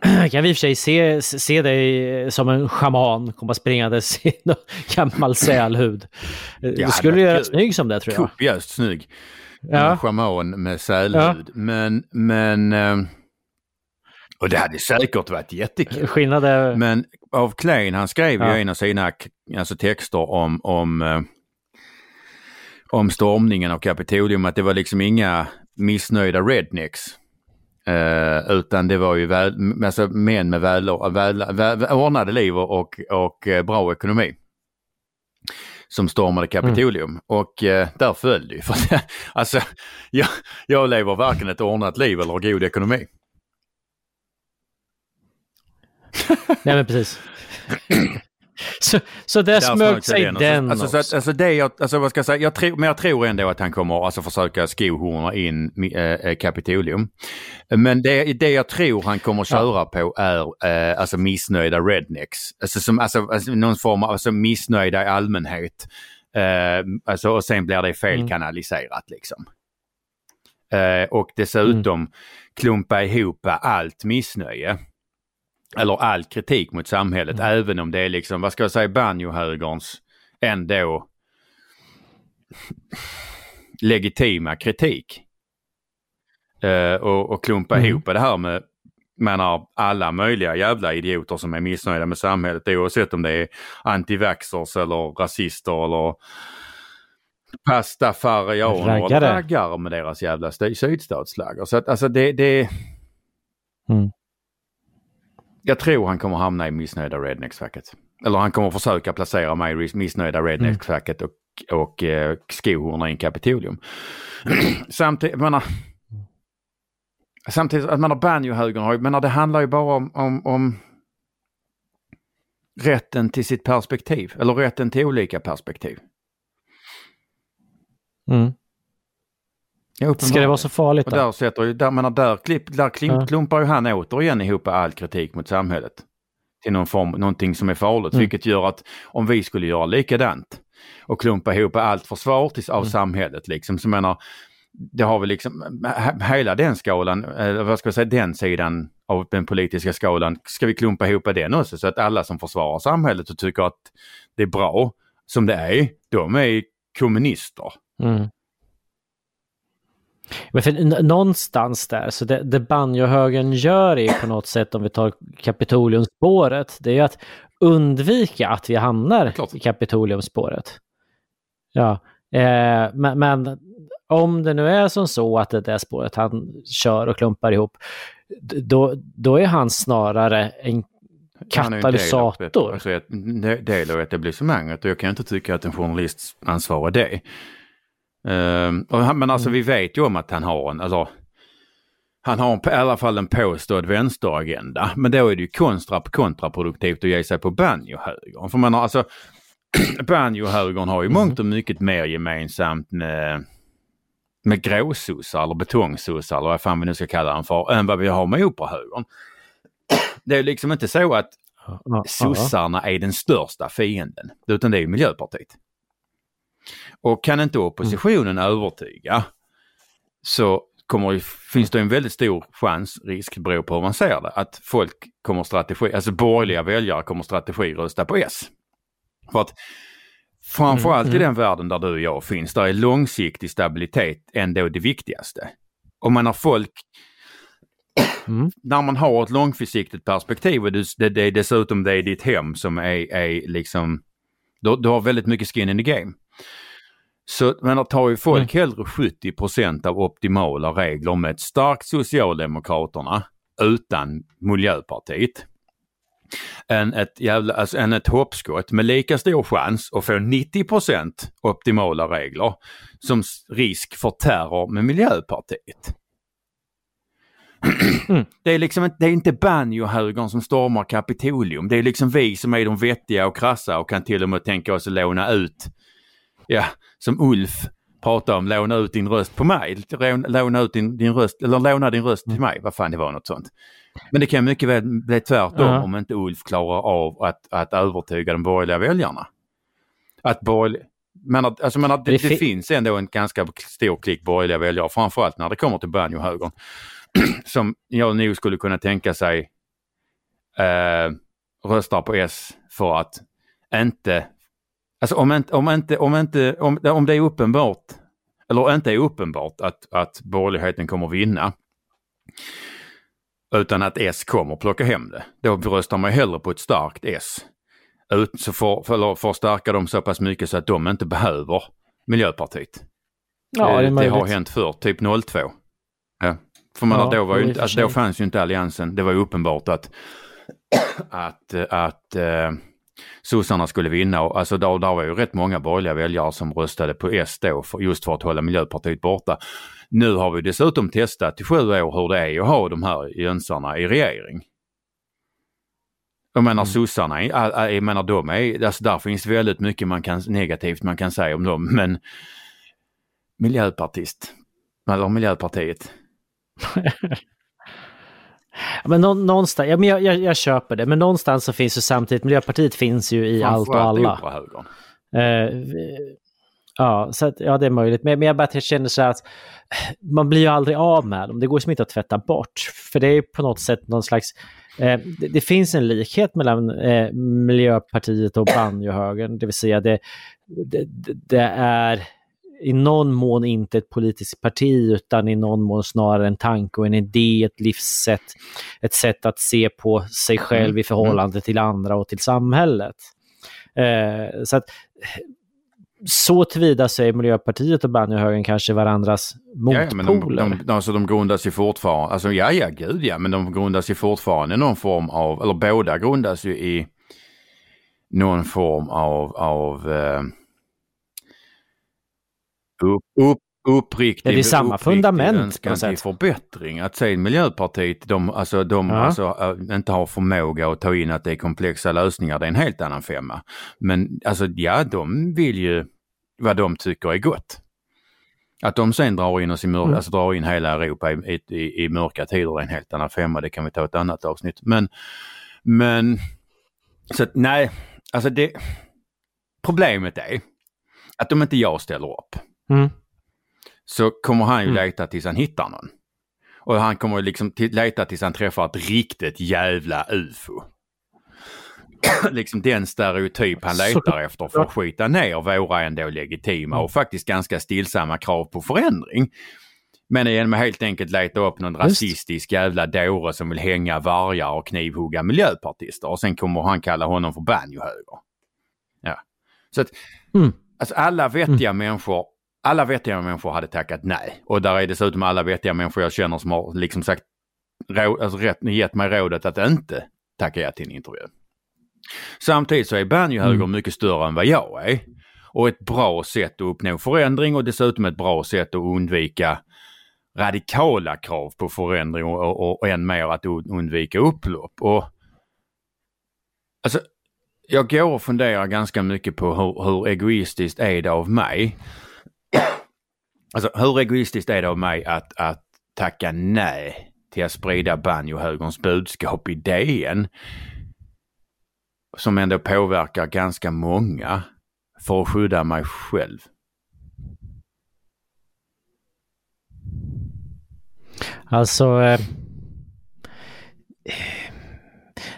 [SPEAKER 2] Kan i och för sig se, se dig som en schaman komma springandes i gammal sälhud.
[SPEAKER 3] det
[SPEAKER 2] du skulle göra snygg som det tror jag.
[SPEAKER 3] Kopiöst snygg.
[SPEAKER 2] Ja.
[SPEAKER 3] En schaman med sälhud. Men, men, eh, och det hade säkert varit jättekul.
[SPEAKER 2] Skillnad är...
[SPEAKER 3] Men av Klein, han skrev
[SPEAKER 2] Ja.
[SPEAKER 3] ju en av sina alltså, texter om, om, eh, om stormningen av Kapitolium att det var liksom inga missnöjda rednecks. Eh, utan det var ju väl, alltså, män med väl, väl, väl, ordnade liv och, och, och eh, bra ekonomi. Som stormade Kapitolium och eh, där föll det ju. Alltså, jag, jag lever varken ett ordnat liv eller god ekonomi.
[SPEAKER 2] Nej men precis. så, så där smög sig
[SPEAKER 3] den.
[SPEAKER 2] den
[SPEAKER 3] Alltså, så,
[SPEAKER 2] också.
[SPEAKER 3] att- alltså det jag, alltså vad ska jag säga, jag tror, men jag tror ändå att han kommer alltså försöka skohorna in äh, Kapitolium. Men det, det jag tror han kommer köra på är äh, alltså missnöjda rednecks. Alltså, som, alltså, alltså någon form av alltså, missnöjda i allmänhet. Äh, alltså, och sen blir det felkanaliserat liksom. Äh, och dessutom klumpa ihop allt missnöje eller all kritik mot samhället, även om det är liksom, vad ska jag säga, banjohögerns ändå legitima kritik. Eh, och, och klumpa
[SPEAKER 2] Mm.
[SPEAKER 3] ihop det här med, menar, alla möjliga jävla idioter som är missnöjda med samhället oavsett om det är antivaxxers eller rasister eller pastafarianer eller raggare med deras jävla st- sydstatsläger. Så att alltså det, det
[SPEAKER 2] Mm.
[SPEAKER 3] Jag tror han kommer hamna i missnöjda rednecks-facket. Eller han kommer försöka placera mig i missnöjda rednecks-facket och, och eh, skohorna i en Kapitolium. Samtidigt, menar, samtidigt att man har banjohögern menar det handlar ju bara om, om, om rätten till sitt perspektiv, eller rätten till olika perspektiv.
[SPEAKER 2] Mm.
[SPEAKER 3] Ja,
[SPEAKER 2] Ska det vara så farligt
[SPEAKER 3] Och där, sätter, där, menar, där, klipp, där klim,
[SPEAKER 2] Ja.
[SPEAKER 3] klumpar ju han återigen ihop all kritik mot samhället. Till någon form, någonting som är farligt,
[SPEAKER 2] Mm.
[SPEAKER 3] vilket gör att om vi skulle göra likadant och klumpa ihop allt försvar till, av
[SPEAKER 2] Mm.
[SPEAKER 3] samhället liksom, så menar, det har vi liksom, he- hela den skalan, eller vad ska jag säga, den sidan av den politiska skalan, ska vi klumpa ihop den också så att alla som försvarar samhället och tycker att det är bra som det är, de är kommunister.
[SPEAKER 2] Mm. Men för någonstans där, så det, det banjohögern gör är på något sätt, om vi tar Kapitoliumspåret, det är att undvika att vi hamnar
[SPEAKER 3] Klart.
[SPEAKER 2] i Kapitoliumspåret. Ja, eh, men, men om det nu är som så att det är det spåret han kör och klumpar ihop, då, då är han snarare en
[SPEAKER 3] Han är en del av-
[SPEAKER 2] katalysator.
[SPEAKER 3] Alltså etablissemanget och jag kan inte tycka att en journalists ansvar är det. Han, men alltså vi vet ju om att han har en, alltså, han har en, i alla fall en påstådd vänsteragenda. Men då är det ju kontra, kontraproduktivt att ge sig på banjohögern. För man har alltså, banjohögern har ju mångt och mycket mer gemensamt med, med gråsossar eller betongsossar eller vad fan vi nu ska kalla den för, än vad vi har med operahögern. Det är liksom inte så att sossarna är den största fienden, utan det är ju Miljöpartiet. Och kan inte oppositionen övertyga så kommer, finns det en väldigt stor chans, risk, beror på hur man ser det, att folk kommer strategi, alltså borgerliga väljare kommer strategi rösta på S. För att framförallt i den världen där du och jag finns, där är långsiktig stabilitet ändå det viktigaste. Om man har folk
[SPEAKER 2] Mm.
[SPEAKER 3] när man har ett långsiktigt perspektiv och det, det är dessutom det är ditt hem som är, är liksom, du, du har väldigt mycket skin in the game. Så men tar ju folk hellre 70% av optimala regler med ett starkt Socialdemokraterna utan Miljöpartiet. Än ett, jävla, alltså, än ett hoppskott med lika stor chans att få 90% optimala regler som risk för terror med Miljöpartiet. Det är liksom det är inte banjohögern som stormar Kapitolium. Det är liksom vi som är de vettiga och krassa och kan till och med tänka oss att låna ut, ja, som Ulf pratade om, låna ut din röst på mig. Låna- ut din, din röst, eller låna din röst till mig. Vad fan det var något sånt. Men det kan mycket väl bli tvärtom
[SPEAKER 2] Ja.
[SPEAKER 3] om inte Ulf klarar av att, att övertyga de borgerliga väljarna. Att borgerliga, men att, alltså, men att det,
[SPEAKER 2] Det
[SPEAKER 3] det
[SPEAKER 2] fi-
[SPEAKER 3] finns ändå en ganska stor klick borgerliga väljare, framförallt när det kommer till banjohögern som jag nog skulle kunna tänka sig eh, röstar på S för att inte, alltså om inte, om inte, om inte, om, om det är uppenbart, eller inte är uppenbart att, att borgerligheten kommer vinna, utan att S kommer plocka hem det, då röstar man hellre på ett starkt S. Ut, så får, för, eller förstärka dem så pass mycket så att de inte behöver Miljöpartiet.
[SPEAKER 2] Ja, det
[SPEAKER 3] det har hänt förr, typ 02. Ja. För man,
[SPEAKER 2] Ja,
[SPEAKER 3] då, var ju inte,
[SPEAKER 2] för
[SPEAKER 3] alltså, då fanns ju inte alliansen. Det var ju uppenbart att, att, att eh, sossarna skulle vinna. Alltså, då, där var ju rätt många borgerliga väljare som röstade på S då för, just för att hålla Miljöpartiet borta. Nu har vi dessutom testat i sju år hur det är att ha de här jönsarna i regering. Jag menar
[SPEAKER 2] Mm.
[SPEAKER 3] sossarna, jag menar de är, alltså där finns väldigt mycket man kan, negativt man kan säga om dem men Miljöpartist, eller Miljöpartiet,
[SPEAKER 2] Men nå, någonstans, ja, men jag, jag, jag köper det, men någonstans så finns ju samtidigt, Miljöpartiet finns ju i allt och alla. Eh, ja, så att, ja, det är möjligt. Men, men jag bara känner så att man blir ju aldrig av med dem. Det går som inte att tvätta bort. För det är på något sätt någon slags... Eh, det, det finns en likhet mellan eh, Miljöpartiet och banjohögern. Det vill säga det, det, det är i någon mån inte ett politiskt parti utan i någon mån snarare en tanke och en idé, ett livssätt, ett sätt att se på sig själv i förhållande till andra och till samhället. Eh, så att så tillvida så är Miljöpartiet och banjohögern kanske varandras
[SPEAKER 3] Ja, ja, men de,
[SPEAKER 2] motpoler.
[SPEAKER 3] de, alltså de grundas ju fortfarande, alltså ja, ja, gud ja, men de grundas ju fortfarande i någon form av, eller båda grundas ju i någon form av, av eh, upp, upp, uppriktig,
[SPEAKER 2] Ja, det är samma fundament på
[SPEAKER 3] önskan
[SPEAKER 2] något
[SPEAKER 3] till förbättring. Att se Miljöpartiet, de, alltså, de
[SPEAKER 2] Ja.
[SPEAKER 3] alltså, äh, inte har förmåga att ta in att det är komplexa lösningar, det är en helt annan femma. Men alltså ja, de vill ju vad de tycker är gott. Att de sen drar in oss i mör-
[SPEAKER 2] Mm.
[SPEAKER 3] alltså drar in hela Europa i, i, i mörka tider, det är en helt annan femma, det kan vi ta ett annat avsnitt. Men, men, så att, nej, alltså det, problemet är att om inte jag ställer upp
[SPEAKER 2] Mm.
[SPEAKER 3] så kommer han ju
[SPEAKER 2] Mm.
[SPEAKER 3] leta tills han hittar någon. Och han kommer liksom leta tills han träffar ett riktigt jävla ufo. liksom den stereotyp han letar efter för att skita ner våra ändå legitima
[SPEAKER 2] Mm.
[SPEAKER 3] och faktiskt ganska stillsamma krav på förändring. Men genom att helt enkelt leta upp någon
[SPEAKER 2] Just.
[SPEAKER 3] rasistisk jävla dåre som vill hänga vargar och knivhugga miljöpartister och sen kommer han kalla honom för banjohöger. Ja. Så att
[SPEAKER 2] Mm.
[SPEAKER 3] Alltså alla vettiga människor, alla vettiga människor hade tackat nej. Och där är dessutom alla vettiga människor jag känner som har liksom sagt, rå, alltså rätt, gett mig rådet att inte tacka ja till en intervju. Samtidigt så är banjohöger
[SPEAKER 2] Mm.
[SPEAKER 3] mycket större än vad jag är. Och ett bra sätt att uppnå förändring och dessutom ett bra sätt att undvika radikala krav på förändring och, och, och än mer att un- undvika upplopp. Och, alltså, jag går och funderar ganska mycket på hur, hur egoistiskt är det av mig. Alltså hur egoistiskt är det av mig att, att tacka nej till att sprida banjohögerns budskap i DN. Som ändå påverkar ganska många för att skydda mig själv.
[SPEAKER 2] Alltså... Eh,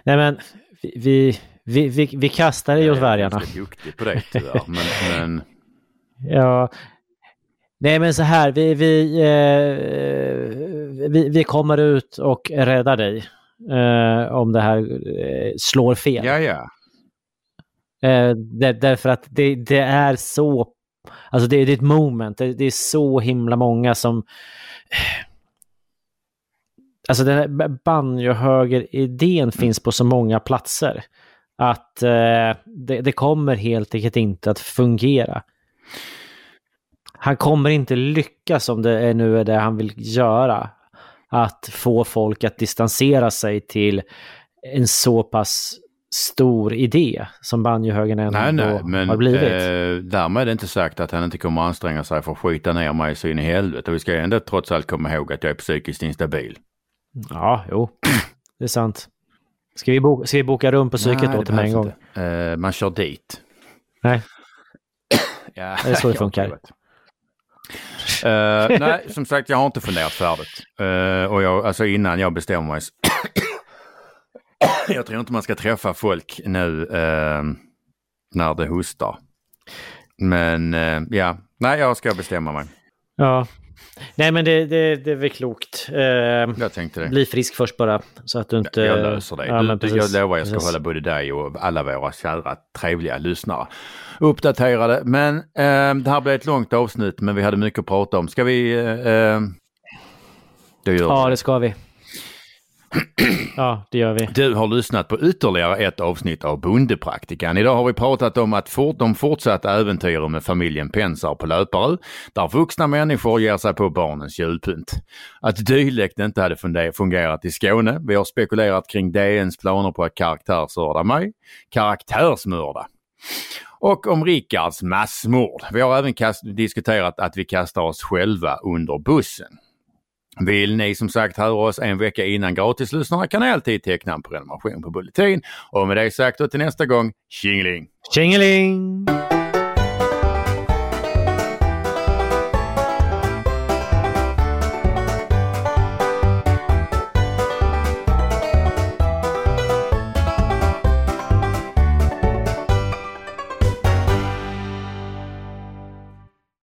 [SPEAKER 2] nej men, vi, vi, vi, vi kastar
[SPEAKER 3] Jag är
[SPEAKER 2] vargarna.
[SPEAKER 3] ganska duktig på det tyvärr. Men, men
[SPEAKER 2] Ja. Nej men så här, vi, vi, eh, vi, vi kommer ut och räddar dig. Eh, om det här eh, slår fel.
[SPEAKER 3] ja, ja.
[SPEAKER 2] Eh, där, därför att det, det är så, alltså det, det är ett moment, det, det är så himla många som Alltså den här banjohöger-idén finns på så många platser att eh, det, det kommer helt enkelt inte att fungera. Han kommer inte lyckas om det är nu är det han vill göra. Att få folk att distansera sig till en så pass stor idé som banjohögern ändå
[SPEAKER 3] Nej, nej, men
[SPEAKER 2] har blivit.
[SPEAKER 3] eh, därmed är det inte sagt att han inte kommer anstränga sig för att skita ner mig så in i helvete. Och vi ska ändå trots allt komma ihåg att jag är psykiskt instabil.
[SPEAKER 2] Ja, jo. Det är sant. Ska vi, boka, ska vi boka rum på psyket
[SPEAKER 3] Nej,
[SPEAKER 2] då till mig en gång?
[SPEAKER 3] Eh, man kör dit.
[SPEAKER 2] Nej.
[SPEAKER 3] Ja,
[SPEAKER 2] Det är så det funkar.
[SPEAKER 3] Uh, nej, som sagt, jag har inte funderat färdigt. Uh, och jag, alltså innan jag bestämmer mig. jag tror inte man ska träffa folk nu uh, när det hostar. Men ja, nej, jag ska bestämma mig.
[SPEAKER 2] Ja. Nej, men det, det, det är väl klokt. Eh,
[SPEAKER 3] Jag tänkte det.
[SPEAKER 2] bli frisk först bara, så att du inte...
[SPEAKER 3] Jag löser det.
[SPEAKER 2] Ja,
[SPEAKER 3] du,
[SPEAKER 2] men precis.
[SPEAKER 3] jag lovar jag ska
[SPEAKER 2] Precis.
[SPEAKER 3] hålla både dig och alla våra kära trevliga lyssnare uppdaterade. Men eh, det här blev ett långt avsnitt men vi hade mycket att prata om. Ska vi... Eh, eh, då gör
[SPEAKER 2] Ja, det ska vi. Ja, det gör vi.
[SPEAKER 3] Du har lyssnat på ytterligare ett avsnitt av Bondepraktikan. Idag har vi pratat om att fort, de fortsatta äventyren med familjen Pensar på Löparö, där vuxna människor ger sig på barnens julpynt. Att dylikt inte hade fungerat i Skåne. Vi har spekulerat kring DNs planer på att karaktärsmörda mig. Karaktärsmörda. Och om Rickards massmord. Vi har även diskuterat att vi kastar oss själva under bussen. Vill ni som sagt höra oss en vecka innan gratislyssnarna kan ni alltid teckna en prenumeration på Bulletin. Och med det sagt och till nästa gång, tjingeling!
[SPEAKER 2] Tjingeling!